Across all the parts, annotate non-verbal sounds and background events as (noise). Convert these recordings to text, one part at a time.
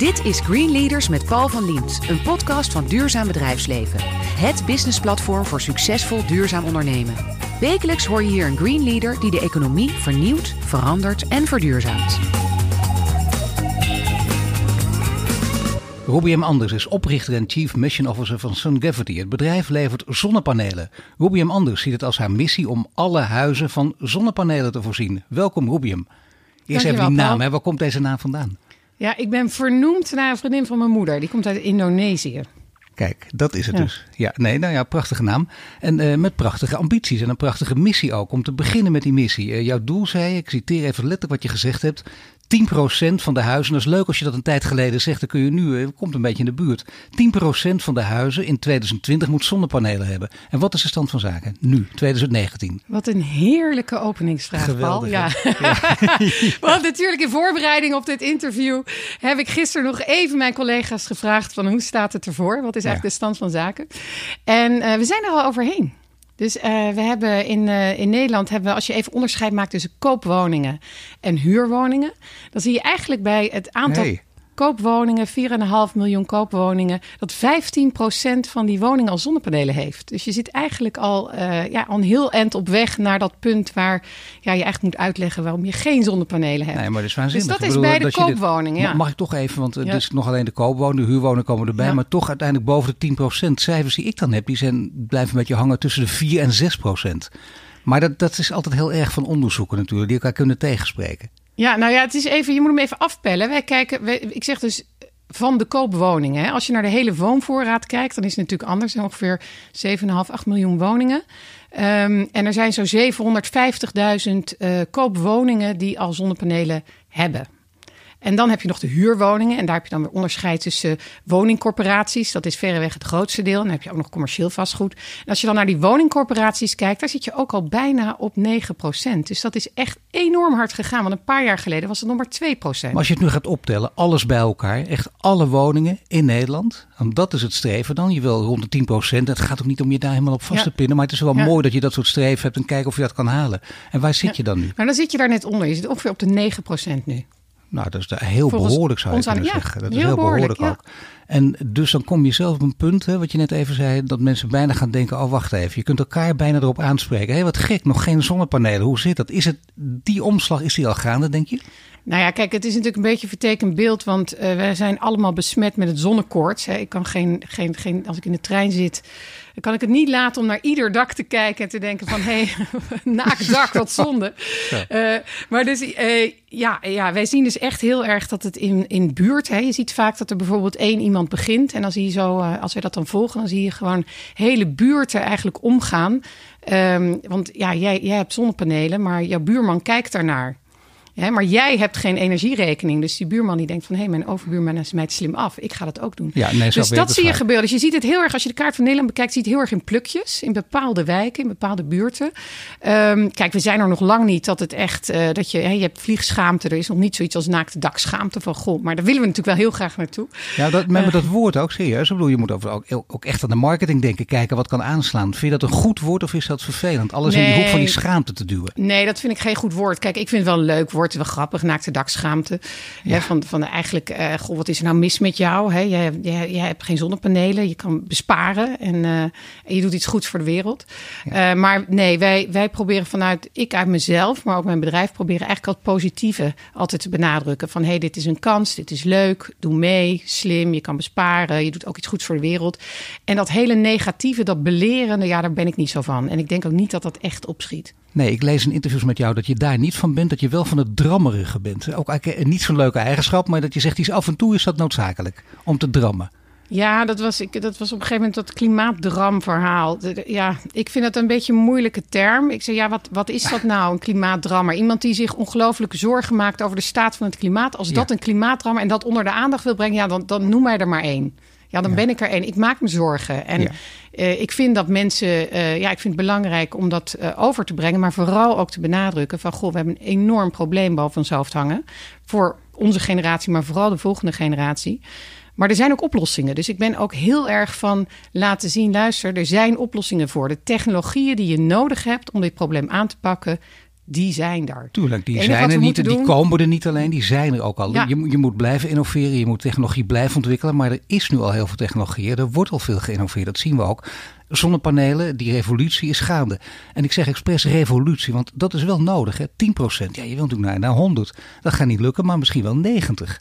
Dit is Green Leaders met Paul van Liemt, een podcast van Duurzaam Bedrijfsleven. Het businessplatform voor succesvol duurzaam ondernemen. Wekelijks hoor je hier een Green Leader die de economie vernieuwt, verandert en verduurzaamt. Robbie M. Anders is oprichter en Chief Mission Officer van SunGravity. Het bedrijf levert zonnepanelen. Robbie M. Anders ziet het als haar missie om alle huizen van zonnepanelen te voorzien. Welkom Robbie M. Eerst even die naam, hè. waar komt deze naam vandaan? Ja, ik ben vernoemd naar een vriendin van mijn moeder. Die komt uit Indonesië. Kijk, dat is het dus. Ja, nee, nou ja, prachtige naam. En uh, met prachtige ambities en een prachtige missie ook. Om te beginnen met die missie. Uh, jouw doel, zei ik citeer even letterlijk wat je gezegd hebt. 10% van de huizen, dat is leuk als je dat een tijd geleden zegt, dan kun je nu, uh, komt een beetje in de buurt. 10% van de huizen in 2020 moet zonnepanelen hebben. En wat is de stand van zaken nu, 2019? Wat een heerlijke openingsvraag, Geweldig, Paul. Ja. (laughs) Want natuurlijk in voorbereiding op dit interview heb ik gisteren nog even mijn collega's gevraagd van hoe staat het ervoor? Wat is eigenlijk de stand van zaken? En uh, we zijn er al overheen. Dus uh, we hebben in, uh, in Nederland, hebben we, als je even onderscheid maakt tussen koopwoningen en huurwoningen, dan zie je eigenlijk bij het aantal. Koopwoningen, 4,5 miljoen koopwoningen, dat 15% van die woningen al zonnepanelen heeft. Dus je zit eigenlijk al, uh, ja, al een heel eind op weg naar dat punt waar ja, je echt moet uitleggen waarom je geen zonnepanelen hebt. Nee, maar dat is waanzinnig. Dus dat is bij de je dit- koopwoningen, ja. Mag ik toch even, want het Ja. is nog alleen de koopwoningen, de huurwoningen komen erbij, Ja. maar toch uiteindelijk boven de 10%. Cijfers die ik dan heb, die zijn, blijven een beetje hangen tussen de 4 en 6%. Maar dat, dat is altijd heel erg van onderzoeken natuurlijk, die elkaar kunnen tegenspreken. Ja, nou ja, het is even, je moet hem even afpellen. Wij kijken, ik zeg dus van de koopwoningen. Als je naar de hele woonvoorraad kijkt, dan is het natuurlijk anders. Er ongeveer 7,5, 8 miljoen woningen. Ehm, en er zijn zo'n 750.000 eh, koopwoningen die al zonnepanelen hebben. En dan heb je nog de huurwoningen. En daar heb je dan weer onderscheid tussen woningcorporaties. Dat is verreweg het grootste deel. En dan heb je ook nog commercieel vastgoed. En als je dan naar die woningcorporaties kijkt, daar zit je ook al bijna op 9%. Dus dat is echt enorm hard gegaan. Want een paar jaar geleden was het nog maar 2%. Maar als je het nu gaat optellen, alles bij elkaar, echt alle woningen in Nederland, want dat is het streven dan. Je wil rond de 10%. Het gaat ook niet om je daar helemaal op vast Ja. te pinnen, maar het is wel Ja. mooi dat je dat soort streven hebt en kijken of je dat kan halen. En waar zit Ja. je dan nu? Maar dan zit je daar net onder. Je zit ongeveer op de 9% nu. Nou, dat is daar heel Volgens behoorlijk zou je kunnen ja, zeggen. Dat is heel heel behoorlijk, behoorlijk, ook. En dus dan kom je zelf op een punt, hè, wat je net even zei, dat mensen bijna gaan denken, oh wacht even, je kunt elkaar bijna erop aanspreken. Hé, wat gek, nog geen zonnepanelen, hoe zit dat? Is het, die omslag, is die al gaande, denk je? Nou ja, kijk, het is natuurlijk een beetje een vertekend beeld, want uh, wij zijn allemaal besmet met het zonnekoorts. Hè. Ik kan geen, geen, geen, als ik in de trein zit, dan kan ik het niet laten om naar ieder dak te kijken en te denken van, hé, hey, (laughs) naakt dak, wat zonde. (laughs) Ja. Uh, maar dus, uh, ja, ja, wij zien dus echt heel erg dat het in, in buurt, hè, je ziet vaak dat er bijvoorbeeld één iemand begint en dan zie je zo, uh, als wij dat dan volgen, dan zie je gewoon hele buurten eigenlijk omgaan. Um, want ja, jij, jij hebt zonnepanelen, maar jouw buurman kijkt daarnaar. Ja, maar jij hebt geen energierekening. Dus die buurman die denkt van... hé, hey, mijn overbuurman is mij slim af. Ik ga dat ook doen. Ja, nee, dus dat zie je gebeuren. Dus je ziet het heel erg... als je de kaart van Nederland bekijkt... zie je het heel erg in plukjes. In bepaalde wijken, in bepaalde buurten. Um, kijk, we zijn er nog lang niet dat het echt... Uh, dat je, hey, je hebt vliegschaamte. Er is nog niet zoiets als naakte dakschaamte van... goh, maar daar willen we natuurlijk wel heel graag naartoe. Ja, dat, met uh, dat woord ook serieus. Ik bedoel, je moet over, ook, ook echt aan de marketing denken. Kijken wat kan aanslaan. Vind je dat een goed woord of is dat vervelend? Alles nee, in die hoek van die schaamte te duwen. Nee, dat vind ik geen goed woord. Kijk, ik vind het wel een leuk woord. Wel grappig, naakte dakschaamte. Ja. Hè, van, van eigenlijk, uh, goh, wat is er nou mis met jou? Hè? Je, je hebt geen zonnepanelen, je kan besparen en, uh, en je doet iets goeds voor de wereld. Ja. Uh, maar nee, wij, wij proberen vanuit, ik uit mezelf, maar ook mijn bedrijf, proberen eigenlijk het positieve altijd te benadrukken. Van hé, hey, dit is een kans, dit is leuk, doe mee, slim, je kan besparen, je doet ook iets goeds voor de wereld. En dat hele negatieve, dat belerende, ja, daar ben ik niet zo van. En ik denk ook niet dat dat echt opschiet. Nee, ik lees in interviews met jou dat je daar niet van bent, dat je wel van het drammerige bent. Ook eigenlijk niet zo'n leuke eigenschap, maar dat je zegt, iets af en toe is dat noodzakelijk om te drammen. Ja, dat was, ik, dat was op een gegeven moment dat klimaatdramverhaal. Ja, ik vind dat een beetje een moeilijke term. Ik zei, ja, wat, wat is dat nou, een klimaatdrammer? Iemand die zich ongelooflijk zorgen maakt over de staat van het klimaat. Als dat een klimaatdrammer en dat onder de aandacht wil brengen, ja, dan, dan noem mij er maar één. Ja, dan ja. ben ik er één. Ik maak me zorgen. En ja. uh, ik vind dat mensen, uh, ja, ik vind het belangrijk om dat uh, over te brengen, maar vooral ook te benadrukken van, goh, we hebben een enorm probleem boven ons hoofd hangen. Voor onze generatie, maar vooral de volgende generatie. Maar er zijn ook oplossingen. Dus ik ben ook heel erg van laten zien, luister, er zijn oplossingen voor. De technologieën die je nodig hebt om dit probleem aan te pakken, die zijn daar. Tuurlijk, die zijn er niet. Die komen er niet alleen, die zijn er ook al. Je, je moet blijven innoveren, je moet technologie blijven ontwikkelen. Maar er is nu al heel veel technologie. Er wordt al veel geïnnoveerd, dat zien we ook. Zonnepanelen, die revolutie is gaande. En ik zeg expres revolutie, want dat is wel nodig. Hè? 10%, ja, je wilt natuurlijk naar, naar 100. Dat gaat niet lukken, maar misschien wel 90.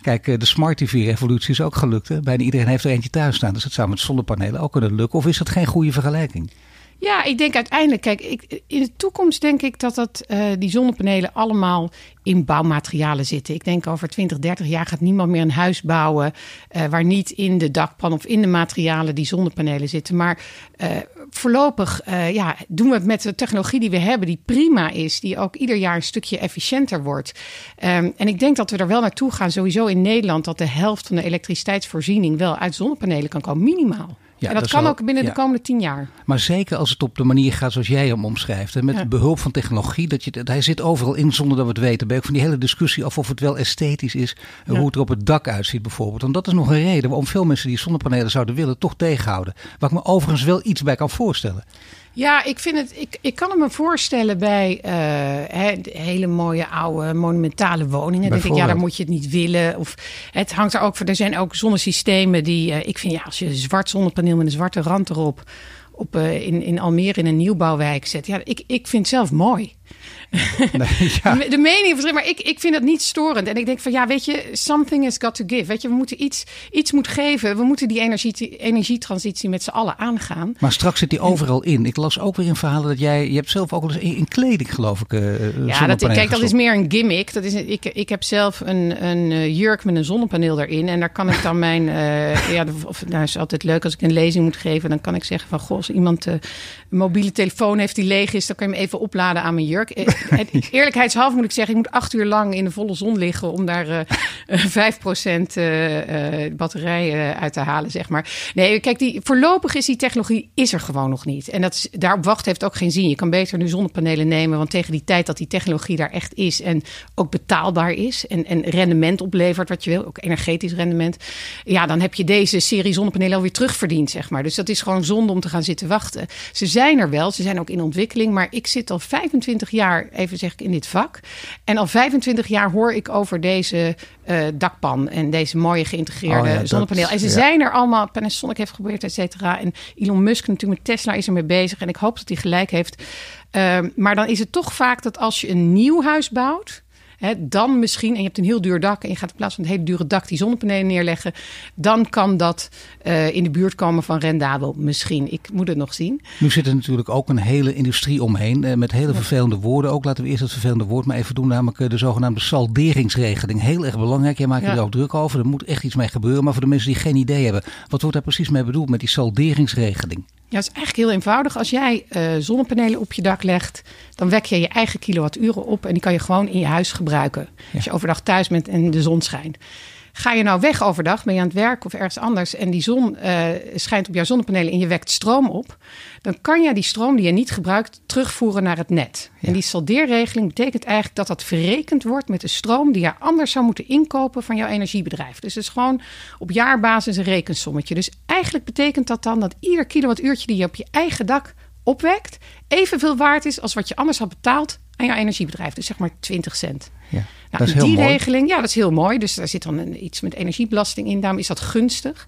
Kijk, eh, de Smart TV-revolutie is ook gelukt. Hè? Bijna iedereen heeft er eentje thuis staan. Dus dat zou met zonnepanelen ook kunnen lukken. Of is dat geen goede vergelijking? Ja, ik denk uiteindelijk, kijk, ik, in de toekomst denk ik dat dat, uh, die zonnepanelen allemaal in bouwmaterialen zitten. Ik denk over 20, 30 jaar gaat niemand meer een huis bouwen uh, waar niet in de dakpan of in de materialen die zonnepanelen zitten. Maar uh, voorlopig ja, doen we het met de technologie die we hebben, die prima is, die ook ieder jaar een stukje efficiënter wordt. Um, en ik denk dat we er wel naartoe gaan, sowieso in Nederland, dat de helft van de elektriciteitsvoorziening wel uit zonnepanelen kan komen, minimaal. Ja, en dat, kan ook binnen de komende tien jaar. Maar zeker als het op de manier gaat zoals jij hem omschrijft. met behulp van technologie. Dat je, dat, hij zit overal in zonder dat we het weten. Ben ik van die hele discussie af of het wel esthetisch is. Hoe het er op het dak uitziet bijvoorbeeld. En dat is nog een reden waarom veel mensen die zonnepanelen zouden willen toch tegenhouden. Waar ik me overigens wel iets bij kan voorstellen. Ja, ik, vind het, ik, ik kan me voorstellen bij uh, hele mooie oude monumentale woningen. denk ik, ja, daar moet je het niet willen. Of het hangt er ook voor. Er zijn ook zonnesystemen die. Uh, ik vind ja, als je een zwart zonnepaneel met een zwarte rand erop. Op, uh, in, in Almere in een nieuwbouwwijk zet. Ja, ik, ik vind het zelf mooi. Nee, (laughs) ja. de, mening verschilt, maar ik, ik vind dat niet storend. En ik denk van ja, weet je, something has got to give. Weet je, we moeten iets, iets moet geven. We moeten die energie, energietransitie met z'n allen aangaan. Maar straks zit die overal in. Ik las ook weer in verhalen dat jij, je hebt zelf ook al eens in, kleding geloof ik. Uh, ja, dat, kijk, dat is meer een gimmick. Dat is, ik, ik heb zelf een, een eh, jurk met een zonnepaneel erin. En daar kan ik dan mijn, uh, (laughs) ja, of, nou is altijd leuk als ik een lezing moet geven. Dan kan ik zeggen van, goh, als iemand uh, een mobiele telefoon heeft die leeg is, dan kan je hem even opladen aan mijn jurk (laughs) eerlijkheidshalve moet ik zeggen, ik moet acht uur lang in de volle zon liggen om daar uh, uh, 5% uh, batterij uit te halen, zeg maar. Nee, kijk, die, voorlopig is die technologie is er gewoon nog niet. En dat is, daarop wachten heeft ook geen zin. Je kan beter nu zonnepanelen nemen, want tegen die tijd dat die technologie daar echt is en ook betaalbaar is en, en rendement oplevert wat je wil, ook energetisch rendement, ja, dan heb je deze serie zonnepanelen alweer terugverdiend, zeg maar. Dus dat is gewoon zonde om te gaan zitten wachten. Ze zijn er wel, ze zijn ook in ontwikkeling, maar ik zit al 25 jaar even zeg ik, in dit vak. En al 25 jaar hoor ik over deze uh, dakpan en deze mooie geïntegreerde oh zonnepaneel. en ze zijn er allemaal, Panasonic heeft geprobeerd, et cetera. En Elon Musk natuurlijk met Tesla is er mee bezig. En ik hoop dat hij gelijk heeft. Uh, maar dan is het toch vaak dat als je een nieuw huis bouwt dan misschien, en je hebt een heel duur dak en je gaat in plaats van het hele dure dak die zonnepanelen neerleggen, dan kan dat uh, in de buurt komen van rendabel. Misschien. Ik moet het nog zien. Nu zit er natuurlijk ook een hele industrie omheen uh, met hele vervelende woorden. Ook laten we eerst het vervelende woord maar even doen, namelijk uh, de zogenaamde salderingsregeling. Heel erg belangrijk. Jij maakt ja. er ook druk over. Er moet echt iets mee gebeuren. Maar voor de mensen die geen idee hebben, wat wordt daar precies mee bedoeld met die salderingsregeling? Ja, het is eigenlijk heel eenvoudig. Als jij uh, zonnepanelen op je dak legt, dan wek je je eigen kilowatturen op en die kan je gewoon in je huis gebruiken. Ja. Als je overdag thuis bent en de zon schijnt. Ga je nou weg overdag, ben je aan het werk of ergens anders en die zon uh, schijnt op jouw zonnepanelen en je wekt stroom op, dan kan je die stroom die je niet gebruikt terugvoeren naar het net. Ja. En die saldeerregeling betekent eigenlijk dat dat verrekend wordt met de stroom die je anders zou moeten inkopen van jouw energiebedrijf. Dus het is gewoon op jaarbasis een rekensommetje. Dus eigenlijk betekent dat dan dat ieder kilowattuurtje die je op je eigen dak opwekt, evenveel waard is als wat je anders had betaald aan jouw energiebedrijf. Dus zeg maar 20 cent. Ja, nou, dat is die regeling, ja, dat is heel mooi. Dus daar zit dan een, iets met energiebelasting in. Daarom is dat gunstig.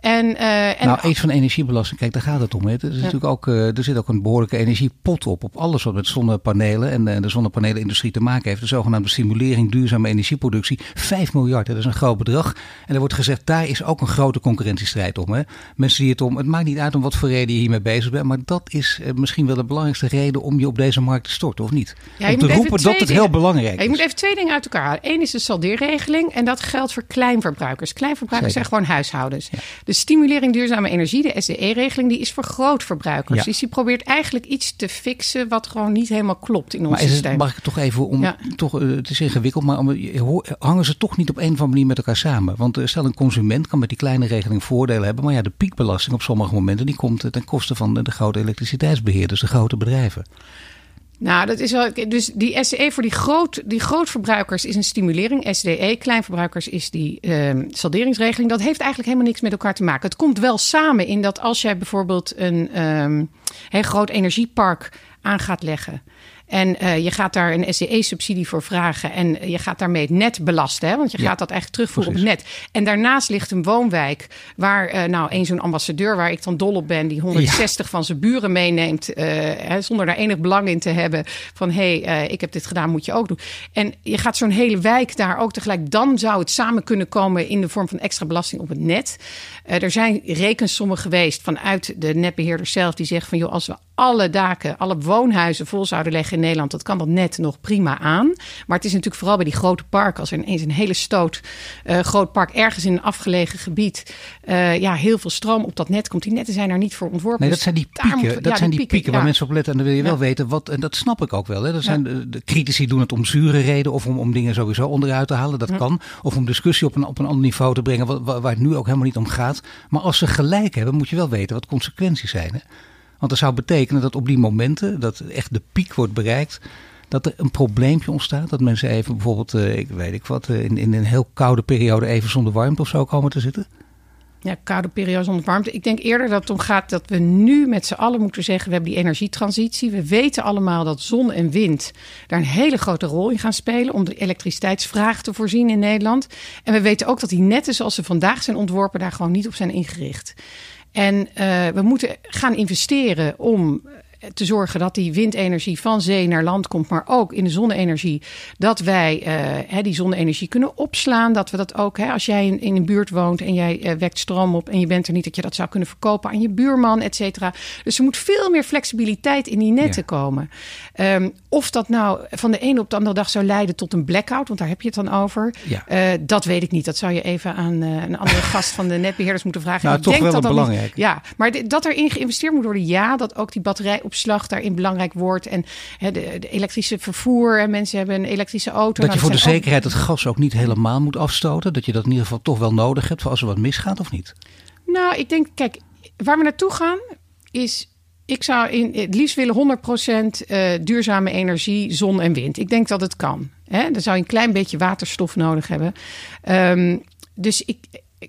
En, uh, en nou, iets van energiebelasting, kijk, daar gaat het om. Hè. Er, is ja. natuurlijk ook, uh, er zit ook een behoorlijke energiepot op. Op alles wat met zonnepanelen en uh, de zonnepanelenindustrie te maken heeft. De zogenaamde stimulering duurzame energieproductie. 5 miljard, dat is een groot bedrag. En er wordt gezegd, daar is ook een grote concurrentiestrijd om. Hè. Mensen die het om, het maakt niet uit om wat voor reden je hiermee bezig bent. Maar dat is misschien wel de belangrijkste reden om je op deze markt te storten, of niet? Ja, om te roepen dat het heel belangrijk is. Ja, je moet even twee dingen uit elkaar halen. Eén is de saldeerregeling. En dat geldt voor kleinverbruikers. Kleinverbruikers Zeker. zijn gewoon huishoudens. Ja. De stimulering duurzame energie, de SDE-regeling, die is voor grootverbruikers. Ja. Dus die probeert eigenlijk iets te fixen wat gewoon niet helemaal klopt in ons maar is het, systeem. Mag ik toch even om ja. toch, uh, het is ingewikkeld, maar om, hangen ze toch niet op een of andere manier met elkaar samen? Want uh, stel een consument kan met die kleine regeling voordelen hebben, maar ja, de piekbelasting op sommige momenten die komt ten koste van de, de grote elektriciteitsbeheerders, de grote bedrijven. Nou, dat is wel. Dus die SDE voor die, groot, die grootverbruikers is een stimulering. SDE, kleinverbruikers, is die um, salderingsregeling. Dat heeft eigenlijk helemaal niks met elkaar te maken. Het komt wel samen in dat als jij bijvoorbeeld een um, heel groot energiepark aan gaat leggen. En uh, je gaat daar een SDE-subsidie voor vragen. En je gaat daarmee het net belasten. Hè? Want je gaat dat eigenlijk terugvoeren op het net. En daarnaast ligt een woonwijk waar, uh, nou, een zo'n ambassadeur waar ik dan dol op ben, die 160 van zijn buren meeneemt. Hè, zonder daar enig belang in te hebben. Van hé, hey, ik heb dit gedaan, moet je ook doen. En je gaat zo'n hele wijk daar ook tegelijk. Dan zou het samen kunnen komen in de vorm van extra belasting op het net. er zijn rekensommen geweest vanuit de netbeheerder zelf die zeggen van joh, als we alle daken, alle woonhuizen vol zouden leggen in Nederland, dat kan dat net nog prima aan. Maar het is natuurlijk vooral bij die grote parken, als er ineens een hele stoot uh, groot park ergens in een afgelegen gebied, uh, ja, heel veel stroom op dat net komt. Die netten zijn er niet voor ontworpen. Nee, dat zijn die pieken. Moet, dat ja, zijn die pieken, pieken waar ja. mensen op letten. En dan wil je wel weten wat, en dat snap ik ook wel. Hè. Er zijn, de, de, critici doen het om zure reden of om, om dingen sowieso onderuit te halen. Dat kan. Of om discussie op een, op een ander niveau te brengen, waar, waar het nu ook helemaal niet om gaat. Maar als ze gelijk hebben, moet je wel weten wat consequenties zijn. Hè. Want dat zou betekenen dat op die momenten, dat echt de piek wordt bereikt, dat er een probleempje ontstaat. Dat mensen even bijvoorbeeld, uh, ik weet ik wat, uh, in, in een heel koude periode even zonder warmte of zo komen te zitten. Ja, koude periode zonder warmte. Ik denk eerder dat het om gaat dat we nu met z'n allen moeten zeggen: we hebben die energietransitie. We weten allemaal dat zon en wind daar een hele grote rol in gaan spelen om de elektriciteitsvraag te voorzien in Nederland. En we weten ook dat die netten zoals ze vandaag zijn ontworpen daar gewoon niet op zijn ingericht. En uh, we moeten gaan investeren om te zorgen dat die windenergie van zee naar land komt, maar ook in de zonne-energie, dat wij uh, die zonne-energie kunnen opslaan. Dat we dat ook, hè, als jij in, in, een buurt woont en jij uh, wekt stroom op en je bent er niet, dat je dat zou kunnen verkopen aan je buurman, et cetera. Dus er moet veel meer flexibiliteit in die netten ja. komen. Um, of dat nou van de ene op de andere dag zou leiden tot een blackout, want daar heb je het dan over. Ja. Uh, dat weet ik niet. Dat zou je even aan een andere (laughs) gast van de netbeheerders moeten vragen. Nou, ik toch denk wel dat dat belangrijk. Niet, ja, maar dat erin geïnvesteerd moet worden, ja. Dat ook die batterijopslag daarin belangrijk wordt. En hè, de, de, elektrische vervoer. En mensen hebben een elektrische auto. Dat je voor de zekerheid het gas ook niet helemaal moet afstoten. Dat je dat in ieder geval toch wel nodig hebt voor als er wat misgaat of niet? Nou, ik denk, kijk, waar we naartoe gaan is. Ik zou in, het liefst willen 100% uh, duurzame energie, zon en wind. Ik denk dat het kan. Hè? Dan zou je een klein beetje waterstof nodig hebben. Um, dus ik,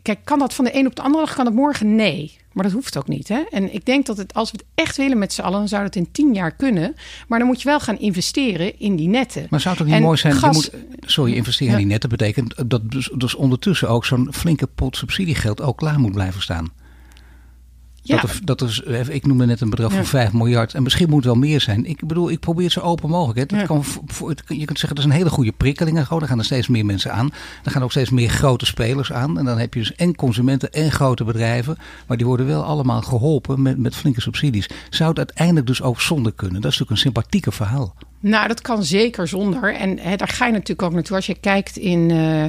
kijk, kan dat van de een op de andere dag? Kan het morgen? Nee. Maar dat hoeft ook niet. Hè? En ik denk dat het, als we het echt willen met z'n allen, dan zou het in tien jaar kunnen. Maar dan moet je wel gaan investeren in die netten. Maar zou het ook niet en mooi zijn? Gas, je moet, sorry, investeren ja. in die netten betekent dat dus, dus ondertussen ook zo'n flinke pot subsidiegeld ook klaar moet blijven staan. Ja. Dat er, dat er, ik noemde net een bedrag van 5 miljard. En misschien moet het wel meer zijn. Ik bedoel, ik probeer het zo open mogelijk. Hè. Dat Ja. kan, voor- het- je kunt zeggen, dat is een hele goede prikkeling. en gewoon. Er gaan er steeds meer mensen aan. Er gaan ook steeds meer grote spelers aan. En dan heb je dus en consumenten en grote bedrijven. Maar die worden wel allemaal geholpen met, met flinke subsidies. Zou het uiteindelijk dus ook zonder kunnen? Dat is natuurlijk een sympathieke verhaal. Nou, dat kan zeker zonder. En hè, daar ga je natuurlijk ook naartoe. Als je kijkt in, eh,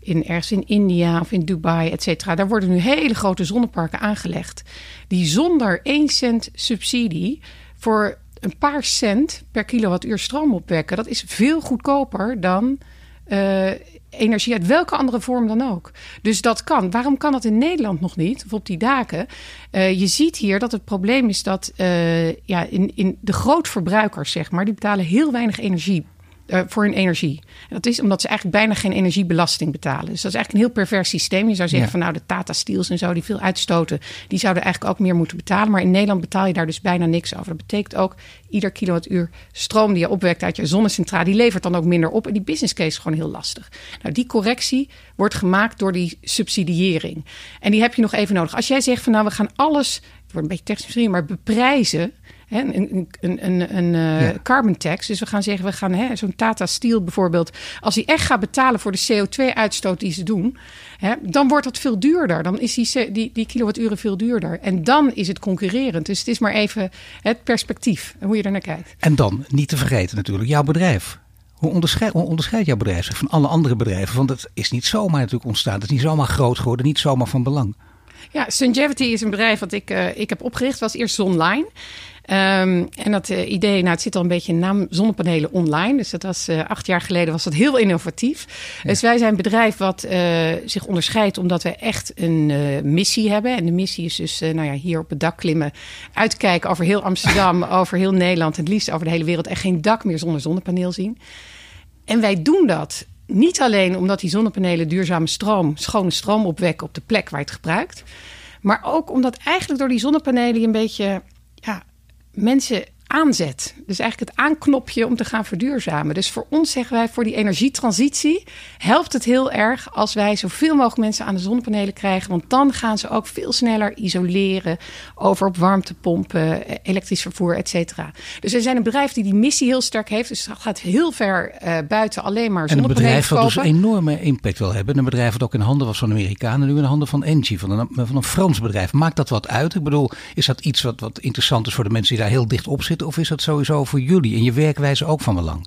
in ergens in India of in Dubai, et cetera. Daar worden nu hele grote zonneparken aangelegd. Die zonder 1 cent subsidie voor een paar cent per kilowattuur stroom opwekken. Dat is veel goedkoper dan eh, energie uit welke andere vorm dan ook. Dus dat kan. Waarom kan dat in Nederland nog niet? Of op die daken? Eh, je ziet hier dat het probleem is dat eh, ja, in, in de grootverbruikers, zeg maar, die betalen heel weinig energie. Eh, voor hun energie. En dat is omdat ze eigenlijk bijna geen energiebelasting betalen. Dus dat is eigenlijk een heel pervers systeem. Je zou zeggen Ja. van nou de Tata Steels en zo die veel uitstoten, die zouden eigenlijk ook meer moeten betalen. Maar in Nederland betaal je daar dus bijna niks over. Dat betekent ook ieder kilowattuur stroom die je opwekt uit je zonnecentrale, die levert dan ook minder op. En die business case is gewoon heel lastig. Nou, die correctie wordt gemaakt door die subsidiëring. En die heb je nog even nodig. Als jij zegt van nou we gaan alles, het wordt een beetje technisch misschien, maar beprijzen. Hè, een, een, een, een, eh, Ja. carbon tax. Dus we gaan zeggen, we gaan hè, zo'n Tata Steel bijvoorbeeld. Als die echt gaat betalen voor de CO2-uitstoot die ze doen, hè, dan wordt dat veel duurder. Dan is die, die, die kilowatturen veel duurder. En dan is het concurrerend. Dus het is maar even het perspectief hoe je er naar kijkt. En dan, niet te vergeten natuurlijk, jouw bedrijf. Hoe onderscheidt, hoe onderscheidt jouw bedrijf zich van alle andere bedrijven? Want het is niet zomaar natuurlijk ontstaan. Het is niet zomaar groot geworden, niet zomaar van belang. Ja, Sungevity is een bedrijf wat ik, eh, ik heb opgericht. was eerst Zonline. Ehm, en dat eh, idee, nou, het zit al een beetje in naam zonnepanelen online. Dus dat was eh, acht jaar geleden was dat heel innovatief. Dus wij zijn een bedrijf wat eh, zich onderscheidt omdat we echt een missie hebben. En de missie is dus, nou ja, hier op het dak klimmen, uitkijken over heel Amsterdam, (laughs) over heel Nederland, het liefst over de hele wereld en geen dak meer zonder zonnepaneel zien. En wij doen dat niet alleen omdat die zonnepanelen duurzame stroom, schone stroom opwekken op de plek waar je het gebruikt. Maar ook omdat eigenlijk door die zonnepanelen je een beetje ja, mensen aanzet. Dus eigenlijk het aanknopje om te gaan verduurzamen. Dus voor ons zeggen wij, voor die energietransitie helpt het heel erg als wij zoveel mogelijk mensen aan de zonnepanelen krijgen. Want dan gaan ze ook veel sneller isoleren over op warmtepompen, elektrisch vervoer, et cetera. Dus we zijn een bedrijf die die missie heel sterk heeft. Dus dat gaat heel ver uh, buiten alleen maar zonnepanelen En een bedrijf dat dus een enorme impact wil hebben. Een bedrijf dat ook in handen was van Amerikanen, nu in handen van Engie, van een, van een Frans bedrijf. Maakt dat wat uit? Ik bedoel, is dat iets wat, wat interessant is voor de mensen die daar heel dicht op zitten? Of is dat sowieso voor jullie en je werkwijze ook van belang?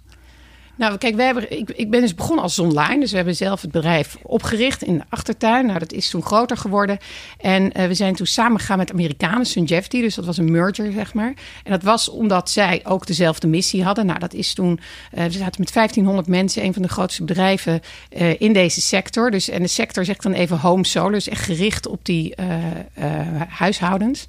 Nou, kijk, wij hebben, ik, ik ben dus begonnen als online. Dus we hebben zelf het bedrijf opgericht in de achtertuin. Nou, dat is toen groter geworden. En uh, we zijn toen samen gegaan met Amerikanen, Sungevity. Dus dat was een merger, zeg maar. En dat was omdat zij ook dezelfde missie hadden. Nou, dat is toen... Uh, we zaten met 1500 mensen, een van de grootste bedrijven uh, in deze sector. Dus, en de sector zegt dan even home solar. Dus echt gericht op die huishoudens.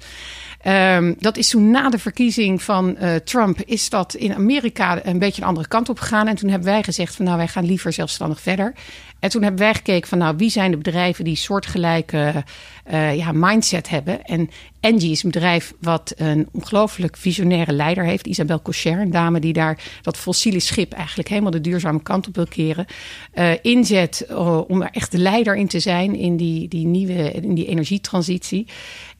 Um, dat is toen na de verkiezing van uh, Trump, is dat in Amerika een beetje een andere kant op gegaan. En toen hebben wij gezegd van nou, wij gaan liever zelfstandig verder. En toen hebben wij gekeken van nou, wie zijn de bedrijven die soortgelijke uh, ja, mindset hebben. En Engie is een bedrijf wat een ongelooflijk visionaire leider heeft. Isabel Cocher, een dame die daar dat fossiele schip eigenlijk helemaal de duurzame kant op wil keren. Uh, inzet om er echt de leider in te zijn in die, die nieuwe in die energietransitie.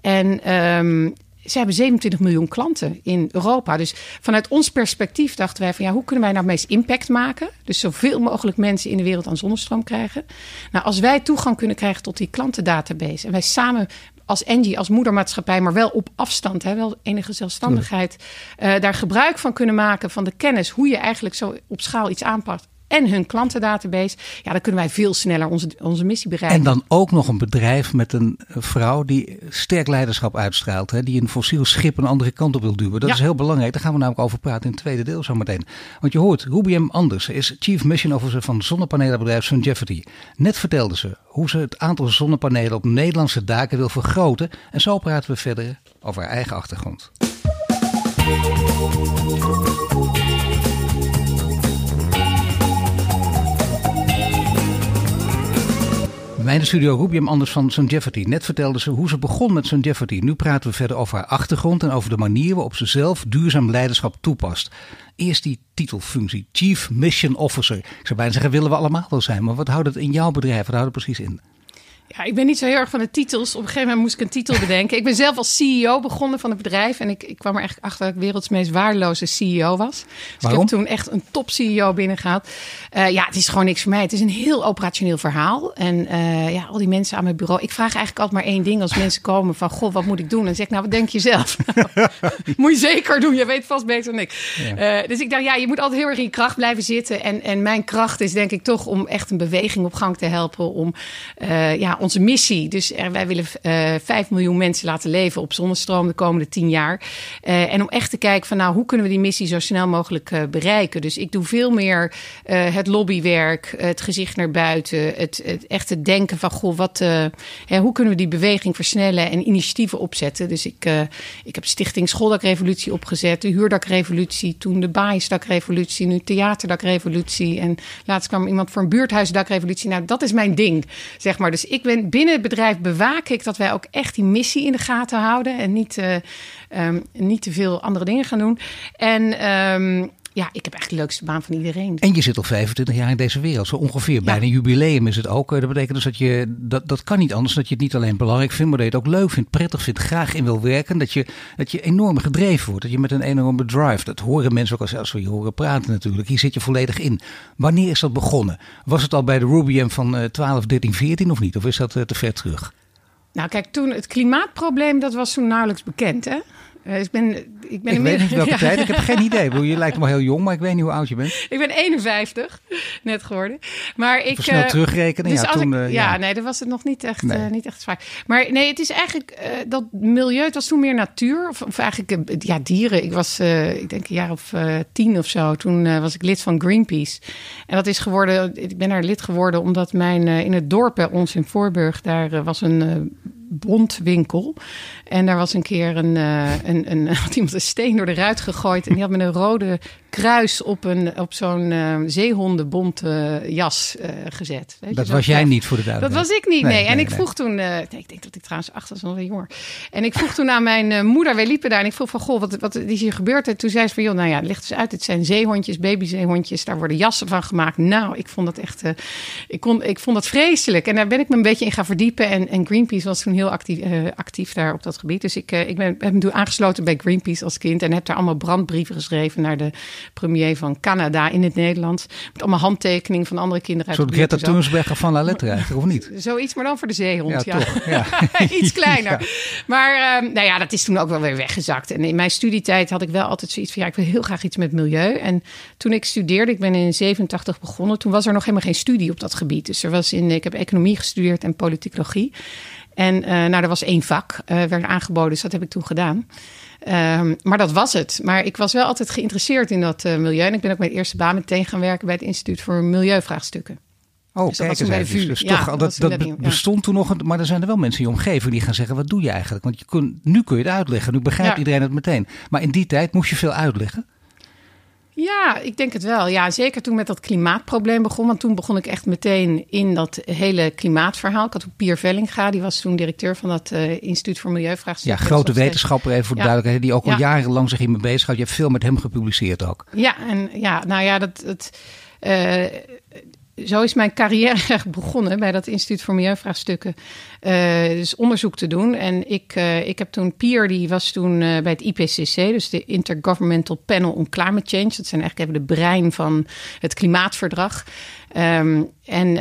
En um, ze hebben 27 miljoen klanten in Europa. Dus vanuit ons perspectief dachten wij van ja, hoe kunnen wij nou het meest impact maken? Dus zoveel mogelijk mensen in de wereld aan zonnestroom krijgen. Nou, als wij toegang kunnen krijgen tot die klantendatabase en wij samen als Engie, als moedermaatschappij, maar wel op afstand, hè, wel enige zelfstandigheid, uh, daar gebruik van kunnen maken van de kennis hoe je eigenlijk zo op schaal iets aanpakt en hun klantendatabase, ja, dan kunnen wij veel sneller onze, onze missie bereiken. En dan ook nog een bedrijf met een vrouw die sterk leiderschap uitstraalt, hè, die een fossiel schip een andere kant op wil duwen. Dat is heel belangrijk. Daar gaan we namelijk over praten in het tweede deel zometeen. Want je hoort, Ruby M. Anders is Chief Mission Officer van zonnepanelenbedrijf Sungevity. Net vertelde ze hoe ze het aantal zonnepanelen op Nederlandse daken wil vergroten. En zo praten we verder over haar eigen achtergrond. Mijn de studio Rubium Anders van Sungevity. Net vertelde ze hoe ze begon met Sungevity. Nu praten we verder over haar achtergrond en over de manier waarop ze zelf duurzaam leiderschap toepast. Eerst die titelfunctie, Chief Mission Officer. Ik zou bijna zeggen, willen we allemaal wel zijn. Maar wat houdt het in jouw bedrijf? Wat houdt het precies in? Ja, ik ben niet zo heel erg van de titels. Op een gegeven moment moest ik een titel bedenken. Ik ben zelf als CEO begonnen van het bedrijf. En ik, ik kwam er eigenlijk achter dat ik werelds meest waardeloze CEO was. Dus Waarom? ik heb toen echt een top CEO binnengehaald. Uh, ja, het is gewoon niks voor mij. Het is een heel operationeel verhaal. En uh, ja, al die mensen aan mijn bureau. Ik vraag eigenlijk altijd maar één ding als mensen komen van... Goh, wat moet ik doen? En zeg ik, nou, wat denk je zelf? (laughs) (laughs) moet je zeker doen. Je weet vast beter dan ik. Ja. Uh, dus ik dacht, ja, je moet altijd heel erg in je kracht blijven zitten. En, en mijn kracht is denk ik toch om echt een beweging op gang te helpen. Om ja, onze missie. Dus er, wij willen uh, 5 miljoen mensen laten leven op zonnestroom de komende 10 jaar. Uh, en om echt te kijken van nou, hoe kunnen we die missie zo snel mogelijk bereiken. Dus ik doe veel meer het lobbywerk, het gezicht naar buiten, het, het echte denken van goh, wat, hè, hoe kunnen we die beweging versnellen en initiatieven opzetten. Dus ik, ik heb Stichting Schooldakrevolutie opgezet, de Huurdakrevolutie, toen de Baaiensdakrevolutie, nu Theaterdakrevolutie. En laatst kwam iemand voor een buurthuisdakrevolutie. Nou, dat is mijn ding, zeg maar. Dus ik binnen het bedrijf bewaak ik dat wij ook echt die missie in de gaten houden en niet, uh, um, niet te veel andere dingen gaan doen. En um, ja, ik heb echt de leukste baan van iedereen. En je zit al 25 jaar in deze wereld, zo ongeveer. Bijna een jubileum is het ook. Dat betekent dus dat je, dat, dat kan niet anders, dat je het niet alleen belangrijk vindt, maar dat je het ook leuk vindt, prettig vindt, graag in wil werken. Dat je, dat je enorm gedreven wordt, dat je met een enorme drive, dat horen mensen ook als, als we je horen praten natuurlijk. Hier zit je volledig in. Wanneer is dat begonnen? Was het al bij de Rubium van uh, 12, 13, 14 of niet? Of is dat uh, te ver terug? Nou kijk, toen het klimaatprobleem, dat was toen nauwelijks bekend hè? Uh, ik ben, ik ben ik weet niet welke (laughs) ja. tijd. Ik heb geen idee. Je lijkt me heel jong, maar ik weet niet hoe oud je bent. Ik ben 51, net geworden. Maar ik snel uh, terugrekenen. Dus ja, toen, ik, uh, ja, ja, nee, dat was het nog niet echt, nee. niet echt zwaar. Maar nee, het is eigenlijk dat milieu. Het was toen meer natuur, of, of eigenlijk ja dieren. Ik was, ik denk een jaar of tien of zo. Toen was ik lid van Greenpeace. En dat is geworden. Ik ben daar lid geworden omdat mijn in het dorp bij ons in Voorburg daar was een bondwinkel. En daar was een keer een, uh, een, een, (laughs) had iemand een steen door de ruit gegooid. En die had met een rode kruis op, een, op zo'n uh, zeehondenbonte jas uh, gezet. Weet dat was jij niet voor de duidelijkheid? Dat was ik niet, nee. nee. En ik vroeg toen, uh, ik denk dat ik trouwens acht was, nog wel jonger. En ik vroeg toen aan mijn moeder, wij liepen daar en ik vroeg van, goh, wat, wat is hier gebeurd? En toen zei ze van, joh, nou ja, ligt eens uit. Het zijn zeehondjes, babyzeehondjes, daar worden jassen van gemaakt. Nou, ik vond dat echt, ik, kon, ik vond dat vreselijk. En daar ben ik me een beetje in gaan verdiepen. En, en Greenpeace was toen heel actief, actief daar op dat gebied. Dus ik, ik ben, heb me aangesloten bij Greenpeace als kind en heb daar allemaal brandbrieven geschreven naar de premier van Canada in het Nederlands. Met allemaal handtekeningen van andere kinderen. Soort Greta Thunberg van La Lettre eigenlijk, of niet? (laughs) Zoiets, maar dan voor de zeehond. Ja, ja. Toch, ja. (laughs) Iets kleiner. (laughs) Maar um, nou ja, dat is toen ook wel weer weggezakt. En in mijn studietijd had ik wel altijd zoiets van... ja, ik wil heel graag iets met milieu. En toen ik studeerde, ik ben in 87 begonnen... toen was er nog helemaal geen studie op dat gebied. Dus er was in, ik heb economie gestudeerd en politicologie. En uh, nou, er was één vak, uh, werd aangeboden, dus dat heb ik toen gedaan. Um, maar dat was het. Maar ik was wel altijd geïnteresseerd in dat uh, milieu. En ik ben ook mijn eerste baan meteen gaan werken bij het Instituut voor Milieuvraagstukken. Oh, dus kijk eens Dus, dus ja, toch, dat, dat, bestond toen nog, maar er zijn er wel mensen in je omgeving die gaan zeggen, wat doe je eigenlijk? Want je kun, nu kun je het uitleggen, nu begrijpt iedereen het meteen. Maar in die tijd moest je veel uitleggen? Ja, ik denk het wel. Ja, zeker toen met dat klimaatprobleem begon. Want toen begon ik echt meteen in dat hele klimaatverhaal. Ik had ook Pier Vellinga, die was toen directeur van dat uh, Instituut voor Milieuvraagstukken. Ja, grote wetenschapper even voor de ja. duidelijkheid. Die ook al jarenlang zich hiermee bezighoudt. Je hebt veel met hem gepubliceerd ook. Ja, en ja, nou ja, dat... uh, zo is mijn carrière (laughs) begonnen bij dat Instituut voor Milieuvraagstukken. Uh, dus onderzoek te doen. En ik, uh, ik heb toen Pier, die was toen uh, bij het IPCC, dus de Intergovernmental Panel on Climate Change. Dat zijn eigenlijk even de brein van het klimaatverdrag. Um, en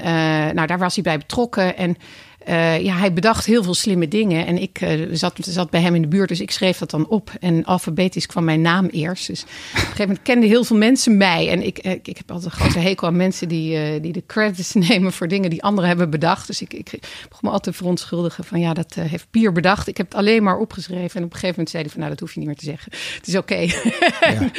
nou, daar was hij bij betrokken. En uh, ja, hij bedacht heel veel slimme dingen. En ik uh, zat, zat bij hem in de buurt, dus ik schreef dat dan op. En alfabetisch kwam mijn naam eerst. Dus op een gegeven moment kenden heel veel mensen mij. En ik, ik, ik heb altijd een grote hekel aan mensen die, die de credits (laughs) nemen voor dingen die anderen hebben bedacht. Dus ik, ik begon me altijd te verontschuldigen van ja, dat heeft Pier bedacht. Ik heb het alleen maar opgeschreven. En op een gegeven moment zei hij van nou, dat hoef je niet meer te zeggen. Het is oké. Okay. Ja.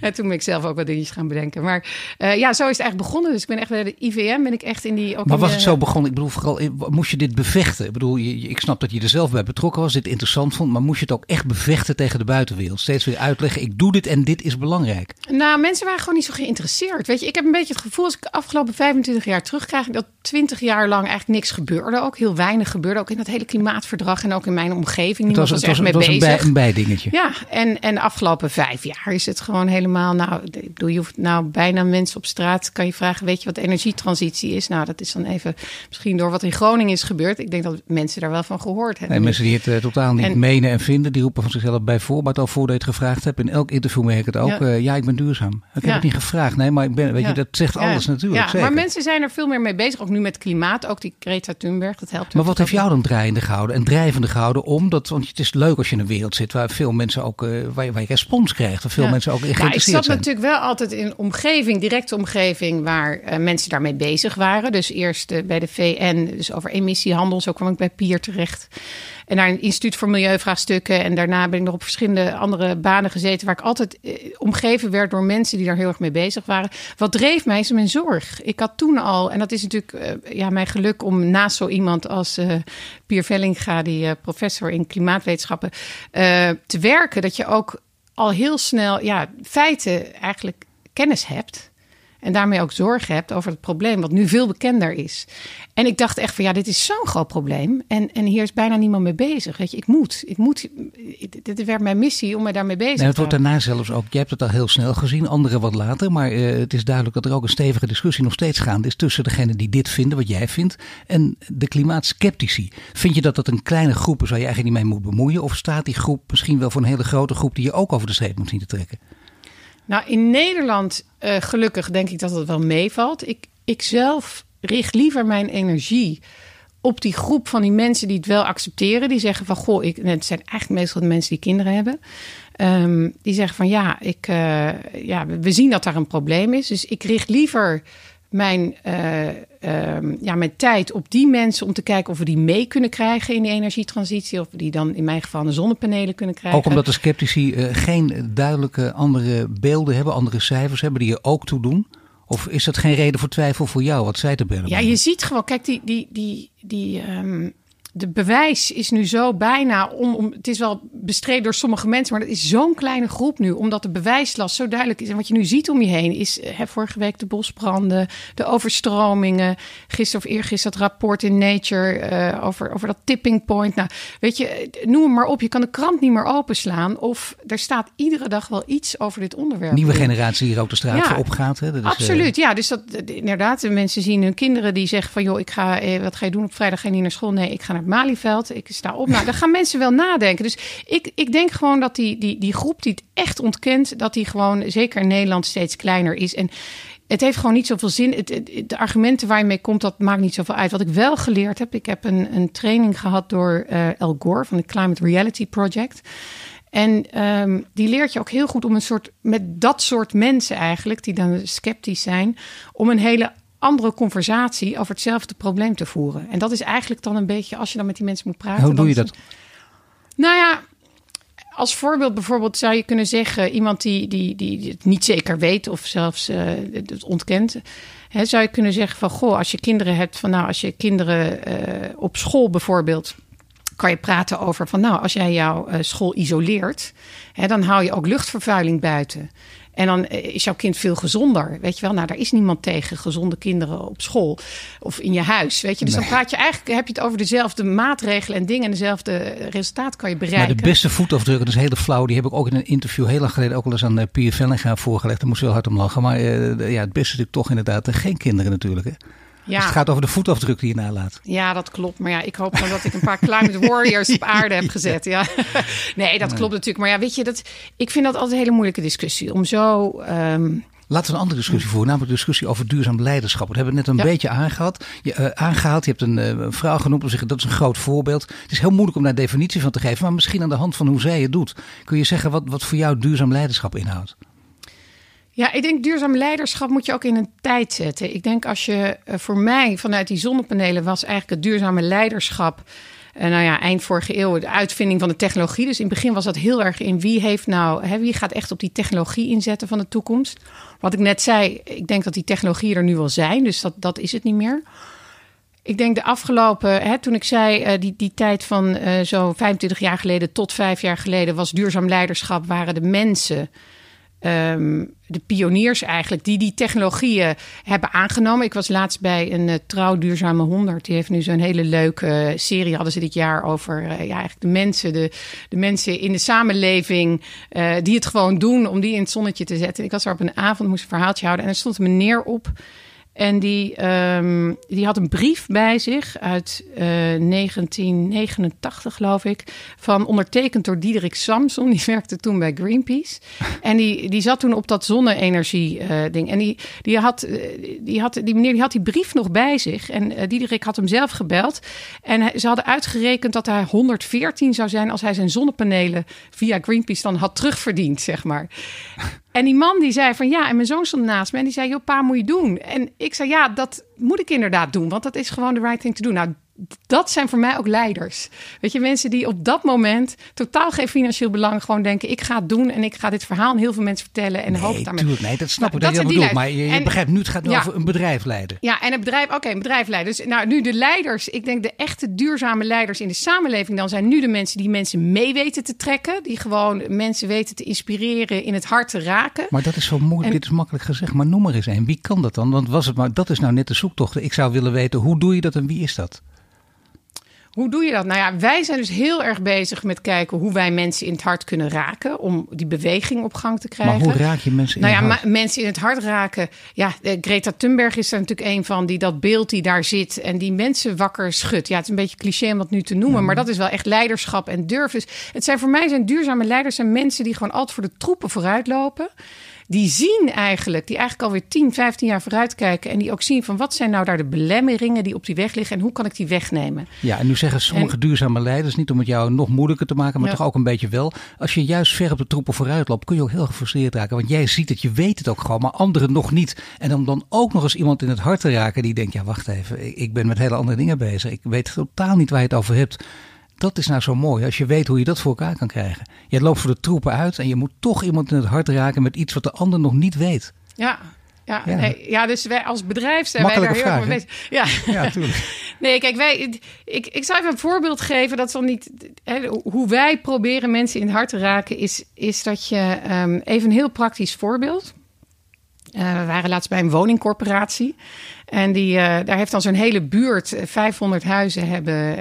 (laughs) en toen ben ik zelf ook wat dingetjes gaan bedenken. Maar ja, zo is het eigenlijk begonnen. Dus ik ben echt bij de IVM, ben ik echt in die... Ook maar was het zo begonnen? Ik bedoel, vooral, moest je dit bevechten? Ik bedoel, je, ik snap dat je er zelf bij betrokken was, dit interessant vond, maar moest je het ook echt bevechten tegen de buitenwereld? Steeds weer uitleggen, ik doe dit en dit is belangrijk. Nou, mensen waren gewoon niet zo geïnteresseerd. Weet je, ik heb een beetje het gevoel, als ik de afgelopen 25 jaar terugkrijg, dat 20 jaar lang eigenlijk niks gebeurde. Ook heel weinig gebeurde, ook in dat hele klimaatverdrag en ook in mijn omgeving. Niemand was, was, was, mee was bezig. Een, bij, een bijdingetje. Ja, en, en de afgelopen vijf jaar is het gewoon helemaal, nou, ik bedoel, je hoeft nou bijna mensen op straat, kan je vragen, weet je wat energietransitie is? Nou, dat is dan even misschien door wat in Groningen is gebeurd. Ik denk dat mensen daar wel van gehoord hebben. Nee, mensen die het uh, totaal niet en, menen en vinden, die roepen van zichzelf bij voorbaat al voordat je het gevraagd hebt. In elk interview merk ik het ook. Ja, uh, ja ik ben duurzaam. Ik ja. heb het niet gevraagd. Nee, maar ik ben, weet je, dat zegt alles natuurlijk. Ja, zeker. maar mensen zijn er veel meer mee bezig. Ook nu met klimaat. Ook die Greta Thunberg, dat helpt. Maar wat heeft jou dan draaiende gehouden en drijvende gehouden om dat? Want het is leuk als je in een wereld zit waar veel mensen ook, uh, waar, je, waar je respons krijgt. Waar veel mensen ook in geïnteresseerd zijn. Ja, ik zat natuurlijk wel altijd in een omgeving, directe omgeving, waar mensen daarmee bezig waren. Dus eerst bij de VN, dus over emissiehandel. Zo kwam ik bij Pier terecht. En naar een instituut voor milieuvraagstukken. En daarna ben ik nog op verschillende andere banen gezeten. Waar ik altijd eh, omgeven werd door mensen die daar heel erg mee bezig waren. Wat dreef mij is mijn zorg. Ik had toen al, en dat is natuurlijk uh, ja, mijn geluk om naast zo iemand als uh, Pier Vellinga, die professor in klimaatwetenschappen, te werken. Dat je ook al heel snel ja, feiten eigenlijk kennis hebt. En daarmee ook zorgen hebt over het probleem, wat nu veel bekender is. En ik dacht echt van ja, dit is zo'n groot probleem. En, en hier is bijna niemand mee bezig. Weet je, ik moet. Ik moet. Dit werd mijn missie om me daarmee bezig nee, het te houden. Het wordt daarna zelfs ook. Je hebt het al heel snel gezien, anderen wat later. Maar uh, het is duidelijk dat er ook een stevige discussie nog steeds gaande is tussen degenen die dit vinden, wat jij vindt, en de klimaatskeptici. Vind je dat dat een kleine groep is waar je eigenlijk niet mee moet bemoeien? Of staat die groep misschien wel voor een hele grote groep die je ook over de streep moet zien te trekken? Nou, in Nederland, uh, gelukkig denk ik dat het wel meevalt. Ik, ik zelf richt liever mijn energie op die groep van die mensen die het wel accepteren. Die zeggen van, goh, ik, het zijn eigenlijk meestal de mensen die kinderen hebben. Um, die zeggen van, ja, ik, uh, ja, we zien dat daar een probleem is. Dus ik richt liever mijn, uh, uh, ja, mijn tijd op die mensen om te kijken of we die mee kunnen krijgen in de energietransitie. Of we die dan in mijn geval de zonnepanelen kunnen krijgen. Ook omdat de sceptici uh, geen duidelijke andere beelden hebben, andere cijfers hebben die er ook toe doen. Of is dat geen reden voor twijfel voor jou, wat zij te bellen? Ja, je ziet gewoon, kijk, die, die, die, die um, de bewijs is nu zo bijna om, om. Het is wel bestreden door sommige mensen, maar dat is zo'n kleine groep nu, omdat de bewijslast zo duidelijk is. En wat je nu ziet om je heen is hè, vorige week de bosbranden, de overstromingen. Gisteren of eergisteren dat rapport in Nature uh, over, over dat tipping point. Nou, weet je, noem het maar op. Je kan de krant niet meer openslaan. Of er staat iedere dag wel iets over dit onderwerp. Nieuwe generatie hier ook de straat ja, op gaat. Hè? Dat is, absoluut, uh... ja. Dus dat inderdaad, de mensen zien hun kinderen die zeggen van joh, ik ga, eh, wat ga je doen op vrijdag? Ga je niet naar school? Nee, ik ga naar Malieveld. Ik sta op. Nou, dan gaan mensen wel nadenken. Dus ik, ik denk gewoon dat die, die, die groep die het echt ontkent, dat die gewoon zeker in Nederland steeds kleiner is. En het heeft gewoon niet zoveel zin. Het, de argumenten waar je mee komt, dat maakt niet zoveel uit. Wat ik wel geleerd heb, ik heb een, een training gehad door uh, El Gore van de Climate Reality Project. En um, die leert je ook heel goed om een soort, met dat soort mensen eigenlijk, die dan sceptisch zijn, om een hele andere conversatie over hetzelfde probleem te voeren. En dat is eigenlijk dan een beetje, als je dan met die mensen moet praten. Hoe doe je dat? Nou ja, als voorbeeld bijvoorbeeld zou je kunnen zeggen, iemand die, die, die het niet zeker weet of zelfs uh, het ontkent. Hè, zou je kunnen zeggen van, goh, als je kinderen hebt, van nou, als je kinderen uh, op school bijvoorbeeld kan je praten over van nou, als jij jouw uh, school isoleert, hè, dan hou je ook luchtvervuiling buiten. En dan eh, is jouw kind veel gezonder. Weet je wel, nou, daar is niemand tegen. Gezonde kinderen op school of in je huis. Weet je, dus dan praat je eigenlijk, heb je het over dezelfde maatregelen en dingen. En dezelfde resultaat kan je bereiken. Maar de beste voetafdrukken, dat is hele flauw. Die heb ik ook in een interview heel lang geleden ook wel eens aan uh, Pierre Vellinga voorgelegd. Daar moest wel hard om lachen. Maar uh, ja, het beste is natuurlijk toch inderdaad geen kinderen natuurlijk. Hè? Ja. Dus het gaat over de voetafdruk die je nalaat. Ja, dat klopt. Maar ja, ik hoop dan dat ik een paar climate warriors op aarde heb (laughs) gezet. Ja. (laughs) Nee, dat klopt natuurlijk. Maar ja, weet je, dat, ik vind dat altijd een hele moeilijke discussie. Om zo... Um... Laten we een andere discussie voeren, namelijk de discussie over duurzaam leiderschap. Dat hebben we net een beetje aangehad. Je, uh, aangehaald. Je hebt een uh, vrouw genoemd, zeggen, dat is een groot voorbeeld. Het is heel moeilijk om daar definitie van te geven, maar misschien aan de hand van hoe zij het doet. Kun je zeggen wat, wat voor jou duurzaam leiderschap inhoudt? Ja, ik denk duurzaam leiderschap moet je ook in een tijd zetten. Ik denk als je uh, voor mij vanuit die zonnepanelen was eigenlijk het duurzame leiderschap. Uh, nou ja, eind vorige eeuw, de uitvinding van de technologie. Dus in het begin was dat heel erg in wie heeft nou, hè, wie gaat echt op die technologie inzetten van de toekomst. Wat ik net zei, ik denk dat die technologieën er nu wel zijn, dus dat, dat is het niet meer. Ik denk de afgelopen, hè, toen ik zei, uh, die, die tijd van uh, zo 25 jaar geleden tot vijf jaar geleden was duurzaam leiderschap, waren de mensen um, de pioniers eigenlijk die die technologieën hebben aangenomen. Ik was laatst bij een uh, trouw duurzame 100. Die heeft nu zo'n hele leuke uh, serie hadden ze dit jaar over uh, ja, eigenlijk de mensen, de, de mensen in de samenleving die het gewoon doen om die in het zonnetje te zetten. Ik was er op een avond, moest een verhaaltje houden en er stond een meneer op en die, um, die had een brief bij zich uit uh, 1989, geloof ik. Van ondertekend door Diederik Samson. (laughs) Die werkte toen bij Greenpeace. En die, die zat toen op dat zonne-energie-ding. Uh, en die, die, had, die, had, die meneer die had die brief nog bij zich. En Diederik had hem zelf gebeld. En ze hadden uitgerekend dat hij 114 zou zijn als hij zijn zonnepanelen via Greenpeace dan had terugverdiend, zeg maar. En die man die zei van ja, en mijn zoon stond naast me en die zei, joh pa, moet je doen. En ik zei ja, dat moet ik inderdaad doen, want dat is gewoon de right thing to doen. Nou, dat zijn voor mij ook leiders. Weet je, mensen die op dat moment totaal geen financieel belang gewoon denken: ik ga het doen en ik ga dit verhaal aan heel veel mensen vertellen en nee, hoop daarmee. Tuurlijk, nee, dat snap nou, ik dat, dat je bedoelt. Maar je, je begrijpt nu, het gaat over een bedrijf leiden. Ja, en een bedrijf, oké, okay, een bedrijf leiden. Dus nou, nu de leiders, ik denk de echte duurzame leiders in de samenleving, dan zijn nu de mensen die mensen mee weten te trekken, die gewoon mensen weten te inspireren, in het hart te raken. Maar dat is zo moeilijk, dit is makkelijk gezegd, maar noem maar eens een. Wie kan dat dan? Want was het maar, dat is nou net de zoektocht. Ik zou willen weten, hoe doe je dat en wie is dat? Hoe doe je dat? Nou ja, wij zijn dus heel erg bezig met kijken hoe wij mensen in het hart kunnen raken. Om die beweging op gang te krijgen. Maar hoe raak je mensen in nou ja, mensen in het hart raken. Ja, eh, Greta Thunberg is er natuurlijk een van die dat beeld die daar zit. En die mensen wakker schudt. Ja, het is een beetje cliché om dat nu te noemen. Maar dat is wel echt leiderschap en durf. Dus het zijn voor mij zijn duurzame leiders zijn mensen die gewoon altijd voor de troepen vooruitlopen die zien eigenlijk, die eigenlijk alweer 10, 15 jaar vooruitkijken. En die ook zien van wat zijn nou daar de belemmeringen die op die weg liggen en hoe kan ik die wegnemen. Ja, en nu zeggen sommige duurzame leiders, niet om het jou nog moeilijker te maken, maar toch ook een beetje wel. Als je juist ver op de troepen vooruit loopt, kun je ook heel gefrustreerd raken. Want jij ziet het, je weet het ook gewoon, maar anderen nog niet. En om dan ook nog eens iemand in het hart te raken die denkt, ja wacht even, ik ben met hele andere dingen bezig. Ik weet totaal niet waar je het over hebt dat is nou zo mooi. Als je weet hoe je dat voor elkaar kan krijgen. Je loopt voor de troepen uit en je moet toch iemand in het hart raken met iets wat de ander nog niet weet. Ja, ja, ja. Nee, ja dus wij als bedrijf zijn wij daar heel erg mee. Ja, ja (laughs) nee, kijk, wij, ik, ik zou even een voorbeeld geven. Dat zal niet. Hè, hoe wij proberen mensen in het hart te raken, is, is dat je um, even een heel praktisch voorbeeld. Uh, we waren laatst bij een woningcorporatie. En die, uh, daar heeft dan zo'n hele buurt, 500 huizen hebben,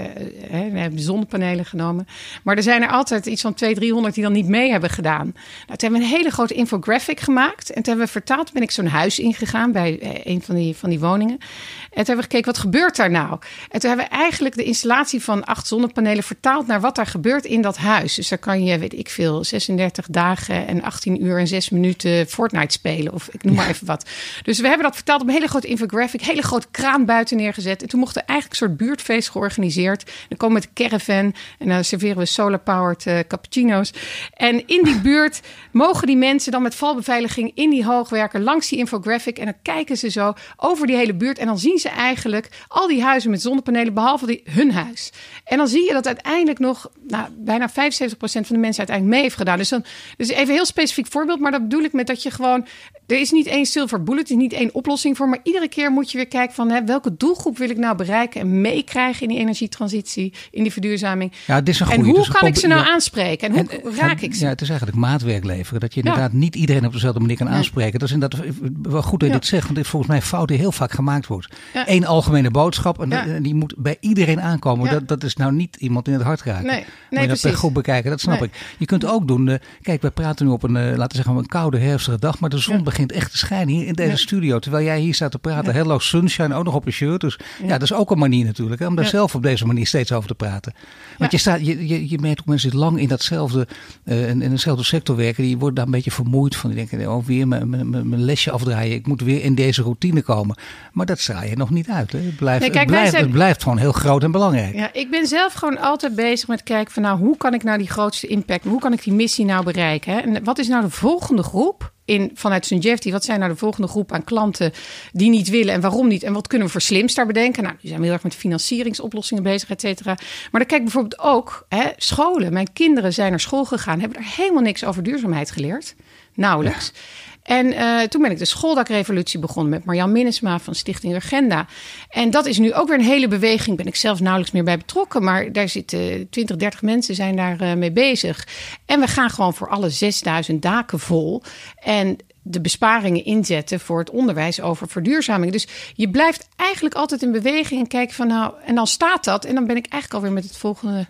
uh, hebben zonnepanelen genomen. Maar er zijn er altijd iets van 200, 300 die dan niet mee hebben gedaan. Nou, toen hebben we een hele grote infographic gemaakt. En toen hebben we vertaald, ben ik zo'n huis ingegaan bij een van die, van die woningen. En toen hebben we gekeken, wat gebeurt daar nou? En toen hebben we eigenlijk de installatie van acht zonnepanelen vertaald naar wat daar gebeurt in dat huis. Dus daar kan je, weet ik veel, 36 dagen en 18 uur en 6 minuten Fortnite spelen. Of ik noem maar even wat. Dus we hebben dat vertaald op een hele grote infographic hele grote kraan buiten neergezet. En toen mochten eigenlijk een soort buurtfeest georganiseerd. Dan komen we met de caravan en dan serveren we solar-powered uh, cappuccino's. En in die buurt mogen die mensen dan met valbeveiliging in die hoogwerker langs die infographic. En dan kijken ze zo over die hele buurt. En dan zien ze eigenlijk al die huizen met zonnepanelen, behalve die, hun huis. En dan zie je dat uiteindelijk nog nou, bijna 75% van de mensen uiteindelijk mee heeft gedaan. Dus, dan, dus even een heel specifiek voorbeeld. Maar dat bedoel ik met dat je gewoon. Er is niet één silver bullet, er is niet één oplossing voor. Maar iedere keer moet je weer kijken van hè, welke doelgroep wil ik nou bereiken en meekrijgen in die energietransitie, in die verduurzaming. Ja, het is een goede, en hoe dus kan ik ze nou ja. aanspreken en hoe en, raak ik ze? Ja, het is eigenlijk maatwerk leveren. Dat je inderdaad ja. niet iedereen op dezelfde manier kan nee. aanspreken. Dat is inderdaad wel goed dat je dit zegt, want dit is volgens mij fout die heel vaak gemaakt wordt. Eén algemene boodschap en, en, die moet bij iedereen aankomen. Dat, dat is nou niet iemand in het hart raken. Nee, nee moet je dat goed bekijken, dat snap ik. Je kunt ook doen, uh, kijk, wij praten nu op een, uh, laten we zeggen, een koude herfstige dag, maar de zon begint echt te schijnen hier in deze studio. Terwijl jij hier staat te praten, sunshine, ook nog op je shirt. Dus ja, ja dat is ook een manier natuurlijk, hè, om daar ja. zelf op deze manier steeds over te praten. Want je, staat, je, je, je merkt ook mensen die lang in datzelfde, uh, in, in dezelfde sector werken, die worden daar een beetje vermoeid van. Die denken, oh, weer mijn, mijn, mijn lesje afdraaien, ik moet weer in deze routine komen. Maar dat straal je nog niet uit. Hè. Het, blijft, nee, kijk, het, blijft, zijn... het blijft gewoon heel groot en belangrijk. Ja, ik ben zelf gewoon altijd bezig met kijken van, nou, hoe kan ik nou die grootste impact, hoe kan ik die missie nou bereiken? Hè? En wat is nou de volgende groep? In, vanuit Sungevity, wat zijn nou de volgende groep aan klanten die niet willen en waarom niet? En wat kunnen we voor slims daar bedenken? Nou, die zijn heel erg met financieringsoplossingen bezig, et cetera. Maar dan kijk bijvoorbeeld ook hè, scholen. Mijn kinderen zijn naar school gegaan, hebben er helemaal niks over duurzaamheid geleerd. Nauwelijks. En uh, toen ben ik de schooldakrevolutie begonnen met Marjan Minnesma van Stichting Urgenda. En dat is nu ook weer een hele beweging. Ben ik zelf nauwelijks meer bij betrokken. Maar daar zitten 20, 30 mensen zijn daar uh, mee bezig. En we gaan gewoon voor alle 6000 daken vol. En de besparingen inzetten voor het onderwijs over verduurzaming. Dus je blijft eigenlijk altijd in beweging en kijken van nou, en dan staat dat. En dan ben ik eigenlijk alweer met het volgende